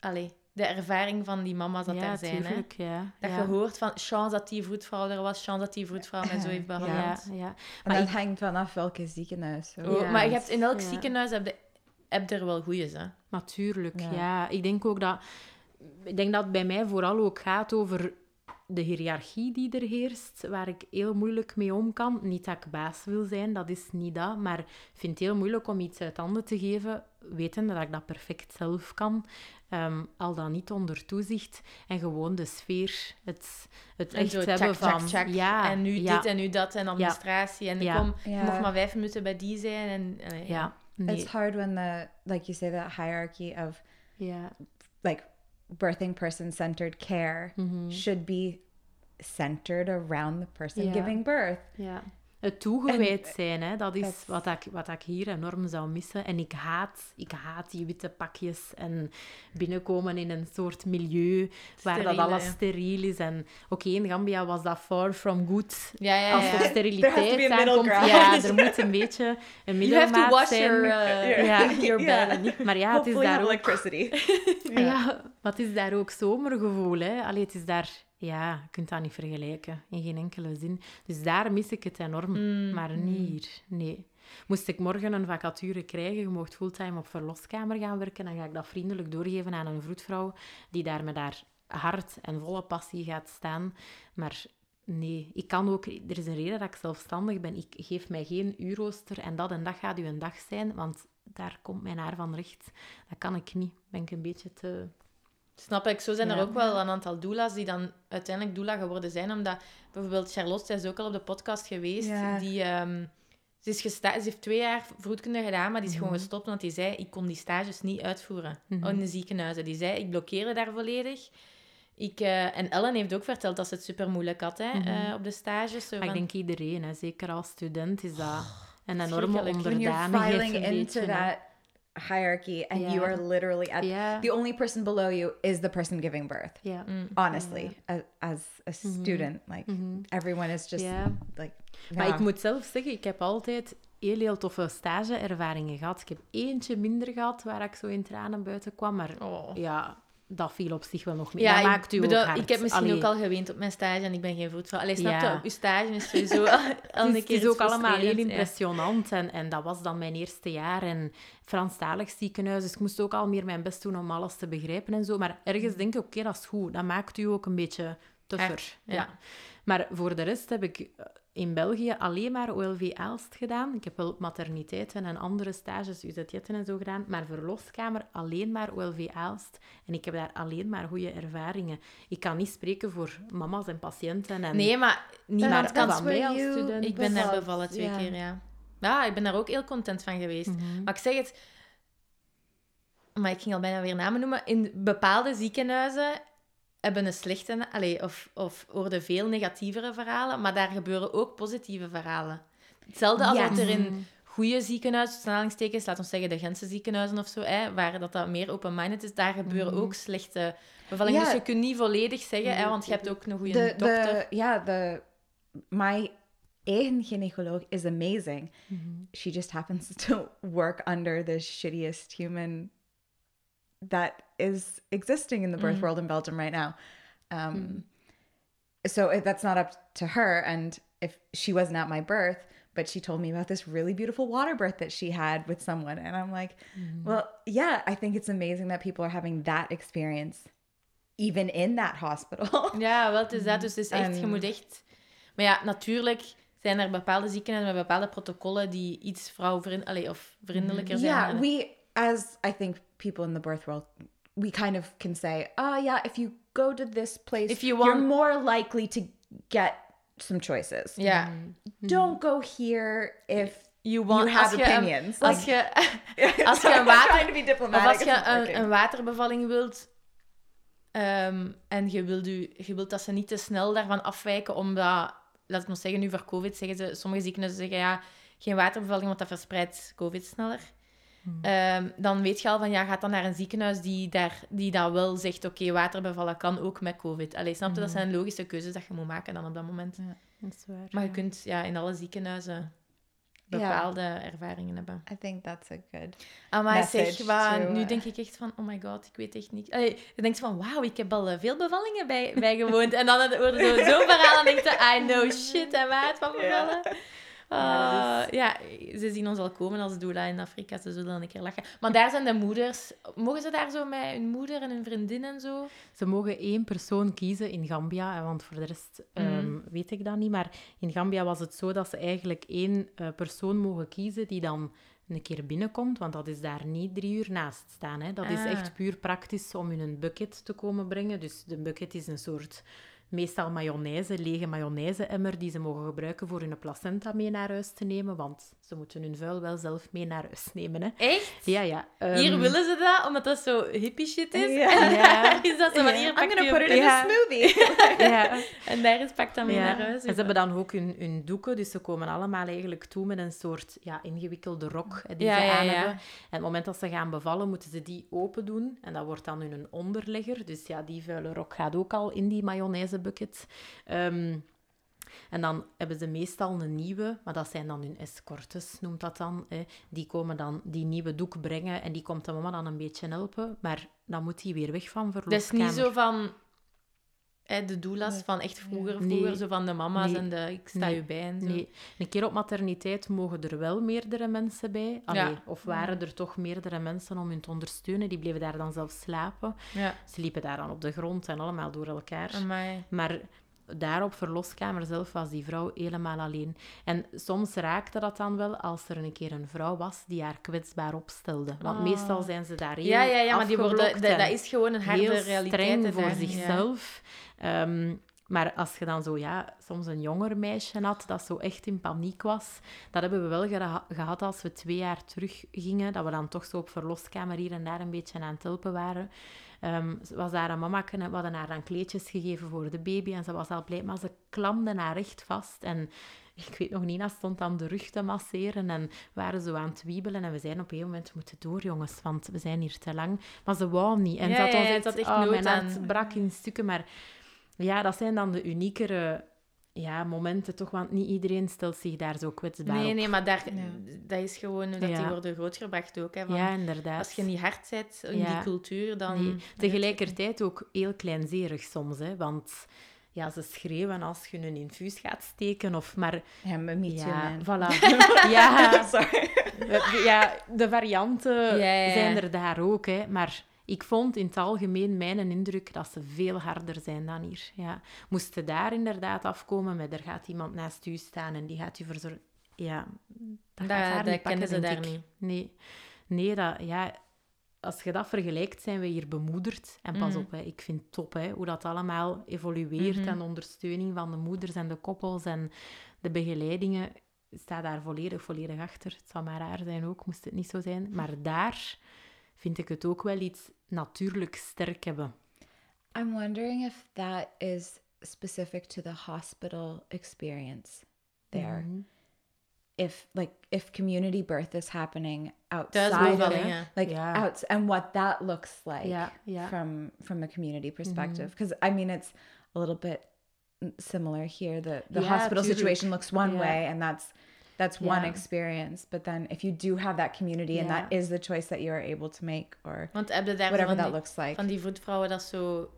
Allee, de ervaring van die mama's dat ja, daar zijn. Hè? ja. Dat ja. je hoort van, chance dat die voetvrouw er was, chance dat die voetvrouw mij zo heeft Ja, behandeld. ja. En Maar dat ik- hangt vanaf welke ziekenhuis. Oh, Ja, maar je hebt in elk ja. ziekenhuis heb, je, heb er wel goeie, hè? Natuurlijk, Ja. ja. Ik denk ook dat... Ik denk dat het bij mij vooral ook gaat over de hiërarchie die er heerst, waar ik heel moeilijk mee om kan. Niet dat ik baas wil zijn, dat is niet dat, maar ik vind het heel moeilijk om iets uit handen te geven, wetende dat ik dat perfect zelf kan. Ehm, al dan niet onder toezicht. En gewoon de sfeer, het, het En echt zo hebben tjak, van... tjak. Ja, en nu ja, dit en nu dat en administratie. En Ja. kom, mag maar vijf minuten bij die zijn. En, allee, Ja, nee. It's hard when the, like you say, that hierarchy of ja. like birthing person centered care mhm. should be centered around the person Ja. giving birth. Ja. Het toegewijd En- zijn, hè, dat is dat- wat ik, wat ik hier enorm zou missen. En ik haat, ik haat die witte pakjes en binnenkomen in een soort milieu waar dat alles ja. steriel is. En oké, in Gambia was dat far from good. Ja, ja, Als to steriliteit aankomt, ja, er moet een beetje een You have to middelmaat wash zijn. your, uh, your Yeah. belly. Maar ja, het is Hopefully daar ook... electricity. Ja, Maar het is daar ook zomergevoel, hè. Allee, het is daar... Ja, je kunt dat niet vergelijken. In geen enkele zin. Dus daar mis ik het enorm. Mm. Maar niet hier. Nee. Moest ik morgen een vacature krijgen, je mocht fulltime op verloskamer gaan werken, dan ga ik dat vriendelijk doorgeven aan een vroedvrouw die daar met haar hart en volle passie gaat staan. Maar nee, ik kan ook... Er is een reden dat ik zelfstandig ben. Ik geef mij geen uurrooster en dat en dat gaat uw dag zijn, want daar komt mijn haar van recht. Dat kan ik niet. Ben ik een beetje te... Snap ik. Zo zijn er ook wel een aantal doula's die dan uiteindelijk doula geworden zijn. Omdat bijvoorbeeld Charlotte, is ook al op de podcast geweest. Ja. Die, ehm, ze, is gesta- ze heeft twee jaar vroedkunde gedaan, maar die is gewoon Mhm. gestopt omdat die zei, ik kon die stages niet uitvoeren Mhm. in de ziekenhuizen. Die zei, ik blokkeerde daar volledig. Ik, eh, en Ellen heeft ook verteld dat ze het super moeilijk had hè, Mhm. eh, op de stages. Zo Maar ik denk iedereen, hè. zeker als student, is dat een enorme verschrikkelijk. When you're onderdanigheid. filing into that hierarchy and you are literally at Ja. the only person below you is the person giving birth. Yeah. Mm. Honestly, as, as a student, like Mhm. everyone is just Ja. like. Maar ik moet zelf zeggen, ik heb altijd heel, heel toffe stageervaringen gehad. Ik heb eentje minder gehad waar ik zo in tranen buiten kwam, maar Oh. ja, dat viel op zich wel nog mee. Ja, dat maakt u bedoel, ook hard. ik heb misschien Allee, ook al geweend op mijn stage en ik ben geen vroedvrouw. Allee, snap Ja. je? Je stage is sowieso al, een keer het is ook allemaal heel impressionant. En, en dat was dan mijn eerste jaar. En Franstalig ziekenhuis. Dus ik moest ook al meer mijn best doen om alles te begrijpen en zo. Maar ergens denk ik, oké, dat is goed. Dat maakt u ook een beetje tougher. Hard, ja. Maar voor de rest heb ik in België alleen maar OLV Aalst gedaan. Ik heb wel materniteiten en andere stages, UZJ'en en zo gedaan. Maar verloskamer alleen maar OLV Aalst. En ik heb daar alleen maar goede ervaringen. Ik kan niet spreken voor mama's en patiënten. En Nee, maar niemand kan... van mij als student. Ik ben daar bevallen, twee ja. keer, ja. Ja, ik ben daar ook heel content van geweest. Mhm. Maar ik zeg het... Maar ik ging al bijna weer namen noemen. In bepaalde ziekenhuizen hebben een slechte... Allee, of, of hoorden veel negatievere verhalen, maar daar gebeuren ook positieve verhalen. Hetzelfde als Ja. dat er in goede ziekenhuizen, tussen aanhalingstekens, laten we zeggen de Gentse ziekenhuizen of zo, hè, waar dat, dat meer open-minded is, daar gebeuren Mhm. ook slechte bevallingen. Ja. Dus je kunt niet volledig zeggen, hè, want je hebt ook een goede dokter. yeah the my eigen gynecolog is amazing. Mhm. She just happens to work under the shittiest human that is existing in the birth Mm. world in Belgium right now. Um, Mm. So it, that's not up to her. And if she wasn't at my birth, but she told me about this really beautiful water birth that she had with someone, and I'm like, well, yeah, I think it's amazing that people are having that experience, even in that hospital. Ja, wel, het is dat. Dus het is echt, je En- moet echt... Maar ja, natuurlijk zijn er bepaalde ziekenhuizen met bepaalde protocollen die iets vrouwvriend... Allee, of vriendelijker zijn. yeah, we, as I think people in the birth world, we kind of can say, oh, yeah, if you go to this place, If you you're more likely to get some choices. Ja. Don't go here if You, want, you have als je opinions. Als je, als je een I'm water... trying to be Of diplomatic. als je een, waterbevalling wilt... ehm, en je wilt, u, je wilt dat ze niet te snel daarvan afwijken, omdat... Laat ik nog zeggen, nu voor COVID zeggen ze... Sommige ziekenhuizen zeggen, ja, geen waterbevalling, want dat verspreidt COVID sneller. Ehm, dan weet je al van, ja, gaat dan naar een ziekenhuis die, daar, die dat wel zegt, oké, waterbevallen kan ook met COVID. Allee, snap je? Dat zijn logische keuzes dat je moet maken dan op dat moment. Dat is waar. Maar je kunt ja, in alle ziekenhuizen Ja. bepaalde ervaringen hebben. I think that's a good. Maar zeg, to, nu eh, denk ik echt van, oh my god, ik weet echt niks. Allee, je denkt van, wauw, ik heb al eh, veel bevallingen bij, bijgewoond. en dan hoor je zo- zo'n verhaal en denk je, I know shit en maat van bevallen. Ja, Ah, ja, ze zien ons al komen als doula in Afrika, ze zullen dan een keer lachen. Maar daar zijn de moeders, mogen ze daar zo met hun moeder en hun vriendin en zo? Ze mogen één persoon kiezen in Gambia, hè, want voor de rest ehm, weet ik dat niet. Maar in Gambia was het zo dat ze eigenlijk één eh, persoon mogen kiezen die dan een keer binnenkomt, want dat is daar niet drie uur naast staan. Hè. Dat is Ah. echt puur praktisch om in een bucket te komen brengen. Dus de bucket is een soort, meestal mayonaise, lege mayonaise-emmer die ze mogen gebruiken voor hun placenta mee naar huis te nemen, want ze moeten hun vuil wel zelf mee naar huis nemen. Hè. Echt? Ja, ja. Hier ehm, willen ze dat, omdat dat zo hippie shit is. Ja. En Ja. is dat zo van, hier pak je put it in Ja. a smoothie. ja. En daar is pak dan mee Ja. naar huis. En ze hebben dan ook hun, hun doeken, dus ze komen allemaal eigenlijk toe met een soort ja, ingewikkelde rok hè, die Ja, ze ja, aan ja. hebben. En op het moment dat ze gaan bevallen, moeten ze die open doen. En dat wordt dan hun onderlegger. Dus ja, die vuile rok gaat ook al in die mayonaise bucket. Ehm, En dan hebben ze meestal een nieuwe, maar dat zijn dan hun escortes, noemt dat dan. Hè. Die komen dan die nieuwe doek brengen en die komt de mama dan een beetje helpen. Maar dan moet hij weer weg van Dat is verloskamer. niet zo van hè, de doelas van echt vroeger, Nee. vroeger, zo van de mama's Nee. en de ik sta Nee. je bij en zo. Nee, een keer op materniteit mogen er wel meerdere mensen bij. Allee, Ja. Of waren er toch meerdere mensen om hun te ondersteunen. Die bleven daar dan zelf slapen. Ja, Ze liepen daar dan op de grond en allemaal door elkaar. amai. Maar daar op verloskamer zelf was die vrouw helemaal alleen. En soms raakte dat dan wel als er een keer een vrouw was die haar kwetsbaar opstelde. Want Oh. meestal zijn ze daar heel Ja, ja, ja, maar die worden, dat, is gewoon een harde heel realiteit. streng voor daar. zichzelf. Ehm, maar als je dan zo, ja, soms een jonger meisje had dat zo echt in paniek was, dat hebben we wel geha- gehad als we twee jaar terug gingen, dat we dan toch zo op verloskamer hier en daar een beetje aan het helpen waren. Ehm, ze was daar een mama, we hadden haar dan kleedjes gegeven voor de baby en ze was al blij, maar ze klamde haar echt vast en ik weet nog niet, dat stond aan de rug te masseren en waren zo aan het wiebelen en we zeiden op een gegeven moment, we moeten door jongens, want we zijn hier te lang. Maar ze wou niet. En Ja, had ja, ons echt, had echt oh, mijn hart brak in stukken, maar ja, dat zijn dan de uniekere ja, momenten toch, want niet iedereen stelt zich daar zo kwetsbaar Nee, op. nee, maar daar, Ja. dat is gewoon dat die worden grootgebracht ook. Hè, van, Ja, inderdaad. als je niet hard bent in Ja. die cultuur, dan... Nee, tegelijkertijd ook heel kleinzerig soms, hè, want ja, ze schreeuwen als je een infuus gaat steken, of maar... Ja, me voilà. ja, Sorry. ja, de varianten Ja, ja, ja. zijn er daar ook, hè, maar... Ik vond in het algemeen mijn indruk dat ze veel harder zijn dan hier. Ja. Moesten daar inderdaad afkomen met er gaat iemand naast u staan en die gaat u verzorgen. Ja, dat, Dat- dat kennen ze daar ik. niet. Nee, nee dat, ja, als je dat vergelijkt, zijn we hier bemoederd. En pas Mhm. op, hè, ik vind het top hè, hoe dat allemaal evolueert Mhm. en de ondersteuning van de moeders en de koppels en de begeleidingen. Sta daar volledig, volledig achter. Het zou maar raar zijn ook, moest het niet zo zijn. Maar daar vind ik het ook wel iets natuurlijk sterk hebben. I'm wondering if that is specific to the hospital experience there. Mhm. If like if community birth is happening outside of like Yeah. outs and what that looks like Ja, ja. from from a community perspective Mhm. because I mean it's a little bit similar here the the Ja, hospital tuurlijk. situation looks one way and that's that's one Ja. experience but then if you do have that community and Ja. that is the choice that you are able to make or Want heb je daar whatever van that die, looks like van die vroedvrouwen dat zo...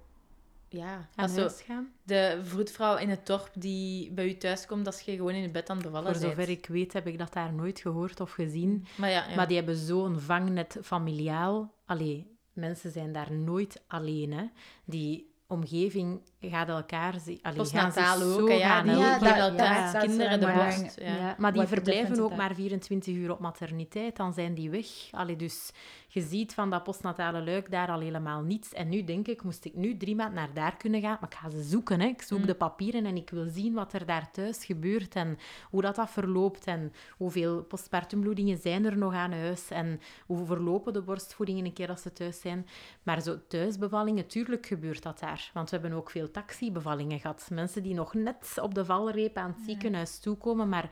Ja, zo, huis gaan? de vroedvrouw in het dorp die bij u thuis komt als je gewoon in het bed aan het bevallen Voor bent. zover ik weet heb ik dat daar nooit gehoord of gezien. Maar ja, ja. Maar die hebben zo'n vangnet familiaal. Allee, mensen zijn daar nooit alleen. Hè. Die omgeving gaat elkaar... zi- Allee, Postnataal zich ook, hè, ja, die Ja, dat- elkaar kinderen de borst. Ja. Ja, maar die verblijven ook maar 24 uur op materniteit, dan zijn die weg. Allee, dus je ziet van dat postnatale luik daar al helemaal niets. En nu denk ik, moest ik nu drie maanden naar daar kunnen gaan, maar ik ga ze zoeken. Hè. Ik zoek Mm. de papieren en ik wil zien wat er daar thuis gebeurt en hoe dat, dat verloopt en hoeveel postpartumbloedingen zijn er nog aan huis en hoe verlopen de borstvoedingen een keer als ze thuis zijn. Maar zo thuisbevallingen, tuurlijk gebeurt dat daar. Want we hebben ook veel taxibevallingen gehad. Mensen die nog net op de valreep aan het ziekenhuis toekomen, maar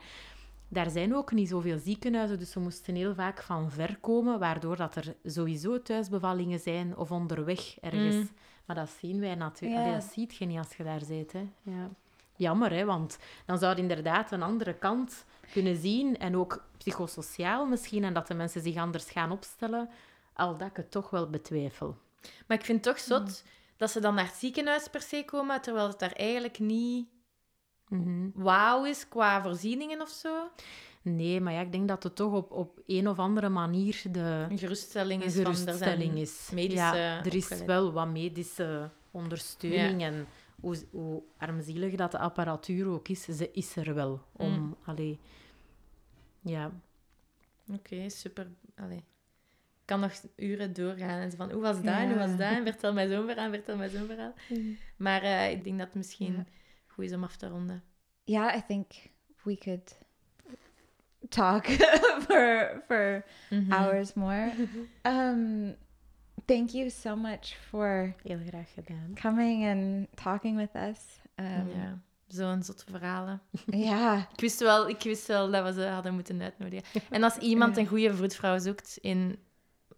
daar zijn ook niet zoveel ziekenhuizen, dus we moesten heel vaak van ver komen, waardoor dat er sowieso thuisbevallingen zijn of onderweg ergens. Mm. Maar dat zien wij natuurlijk. Ja. Dat ziet je niet als je daar zit. Hè. Ja. Jammer, hè, want dan zou je inderdaad een andere kant kunnen zien en ook psychosociaal misschien, en dat de mensen zich anders gaan opstellen, al dat ik het toch wel betwijfel. Maar ik vind het toch zot dat ze dan naar het ziekenhuis per se komen, terwijl het daar eigenlijk niet Mhm. wauw is qua voorzieningen of zo. Nee, maar ja, ik denk dat het toch op, op een of andere manier de, Een geruststelling is van, er is. medische ja, er is opgeleid. wel wat medische ondersteuning en hoe, hoe armzielig dat de apparatuur ook is, ze is er wel om... Mm. Allee, ja, Oké, super. Allee. Kan nog uren doorgaan. En van, hoe was dat? Hoe was Ja. dat? En vertel mij zo'n verhaal, vertel mij zo'n verhaal. Maar eh, ik denk dat het misschien Ja. goed is om af te ronden. yeah i think we could talk for for Mhm. hours more um thank you so much for heel graag gedaan. coming and talking with us um ja, zo'n zotte verhalen. yeah Ik wist, wel, ik wist wel dat we ze hadden moeten uitnodigen. En als iemand Ja. een goede vroedvrouw zoekt in,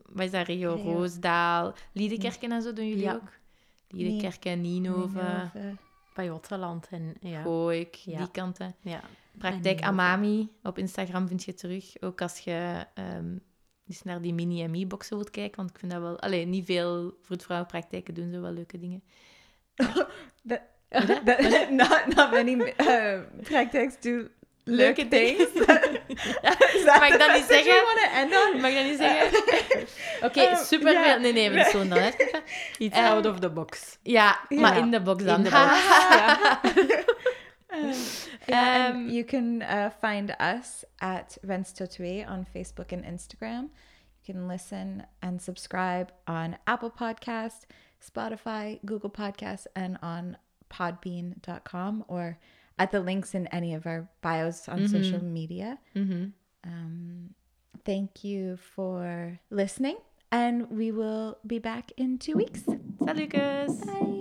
wat is dat, regio Regio. Roosdaal, Liedekerken en zo doen jullie Ja. ook? Liedekerken, Nienhoven. Ninove. Pajottenland en ja. Gooik, Ja. die kanten. ja. Praktijk Amami op Instagram vind je terug. Ook als je ehm eens naar die mini-MI-boxen wilt kijken. Want ik vind dat wel... Allee, niet veel vroedvrouwenpraktijken doen zo wel leuke dingen. Many uh, practices do Leuke things. Is Mag ik dat niet zeggen? want to end on? Mag ik dat niet zeggen? Oké, Eh, super ja. Nee, nee, we dan uitknippen. Iets Eh, out of the box. Ja, Ja. maar in de box dan. In de box, ja. Yeah, Um, you can uh, find us at Venstotue on Facebook and Instagram. You can listen and subscribe on Apple Podcast, Spotify, Google Podcasts, and on podbean.com or at the links in any of our bios on social media. Mhm. Um, thank you for listening, and we will be back in two weeks. Salut, kus. Bye.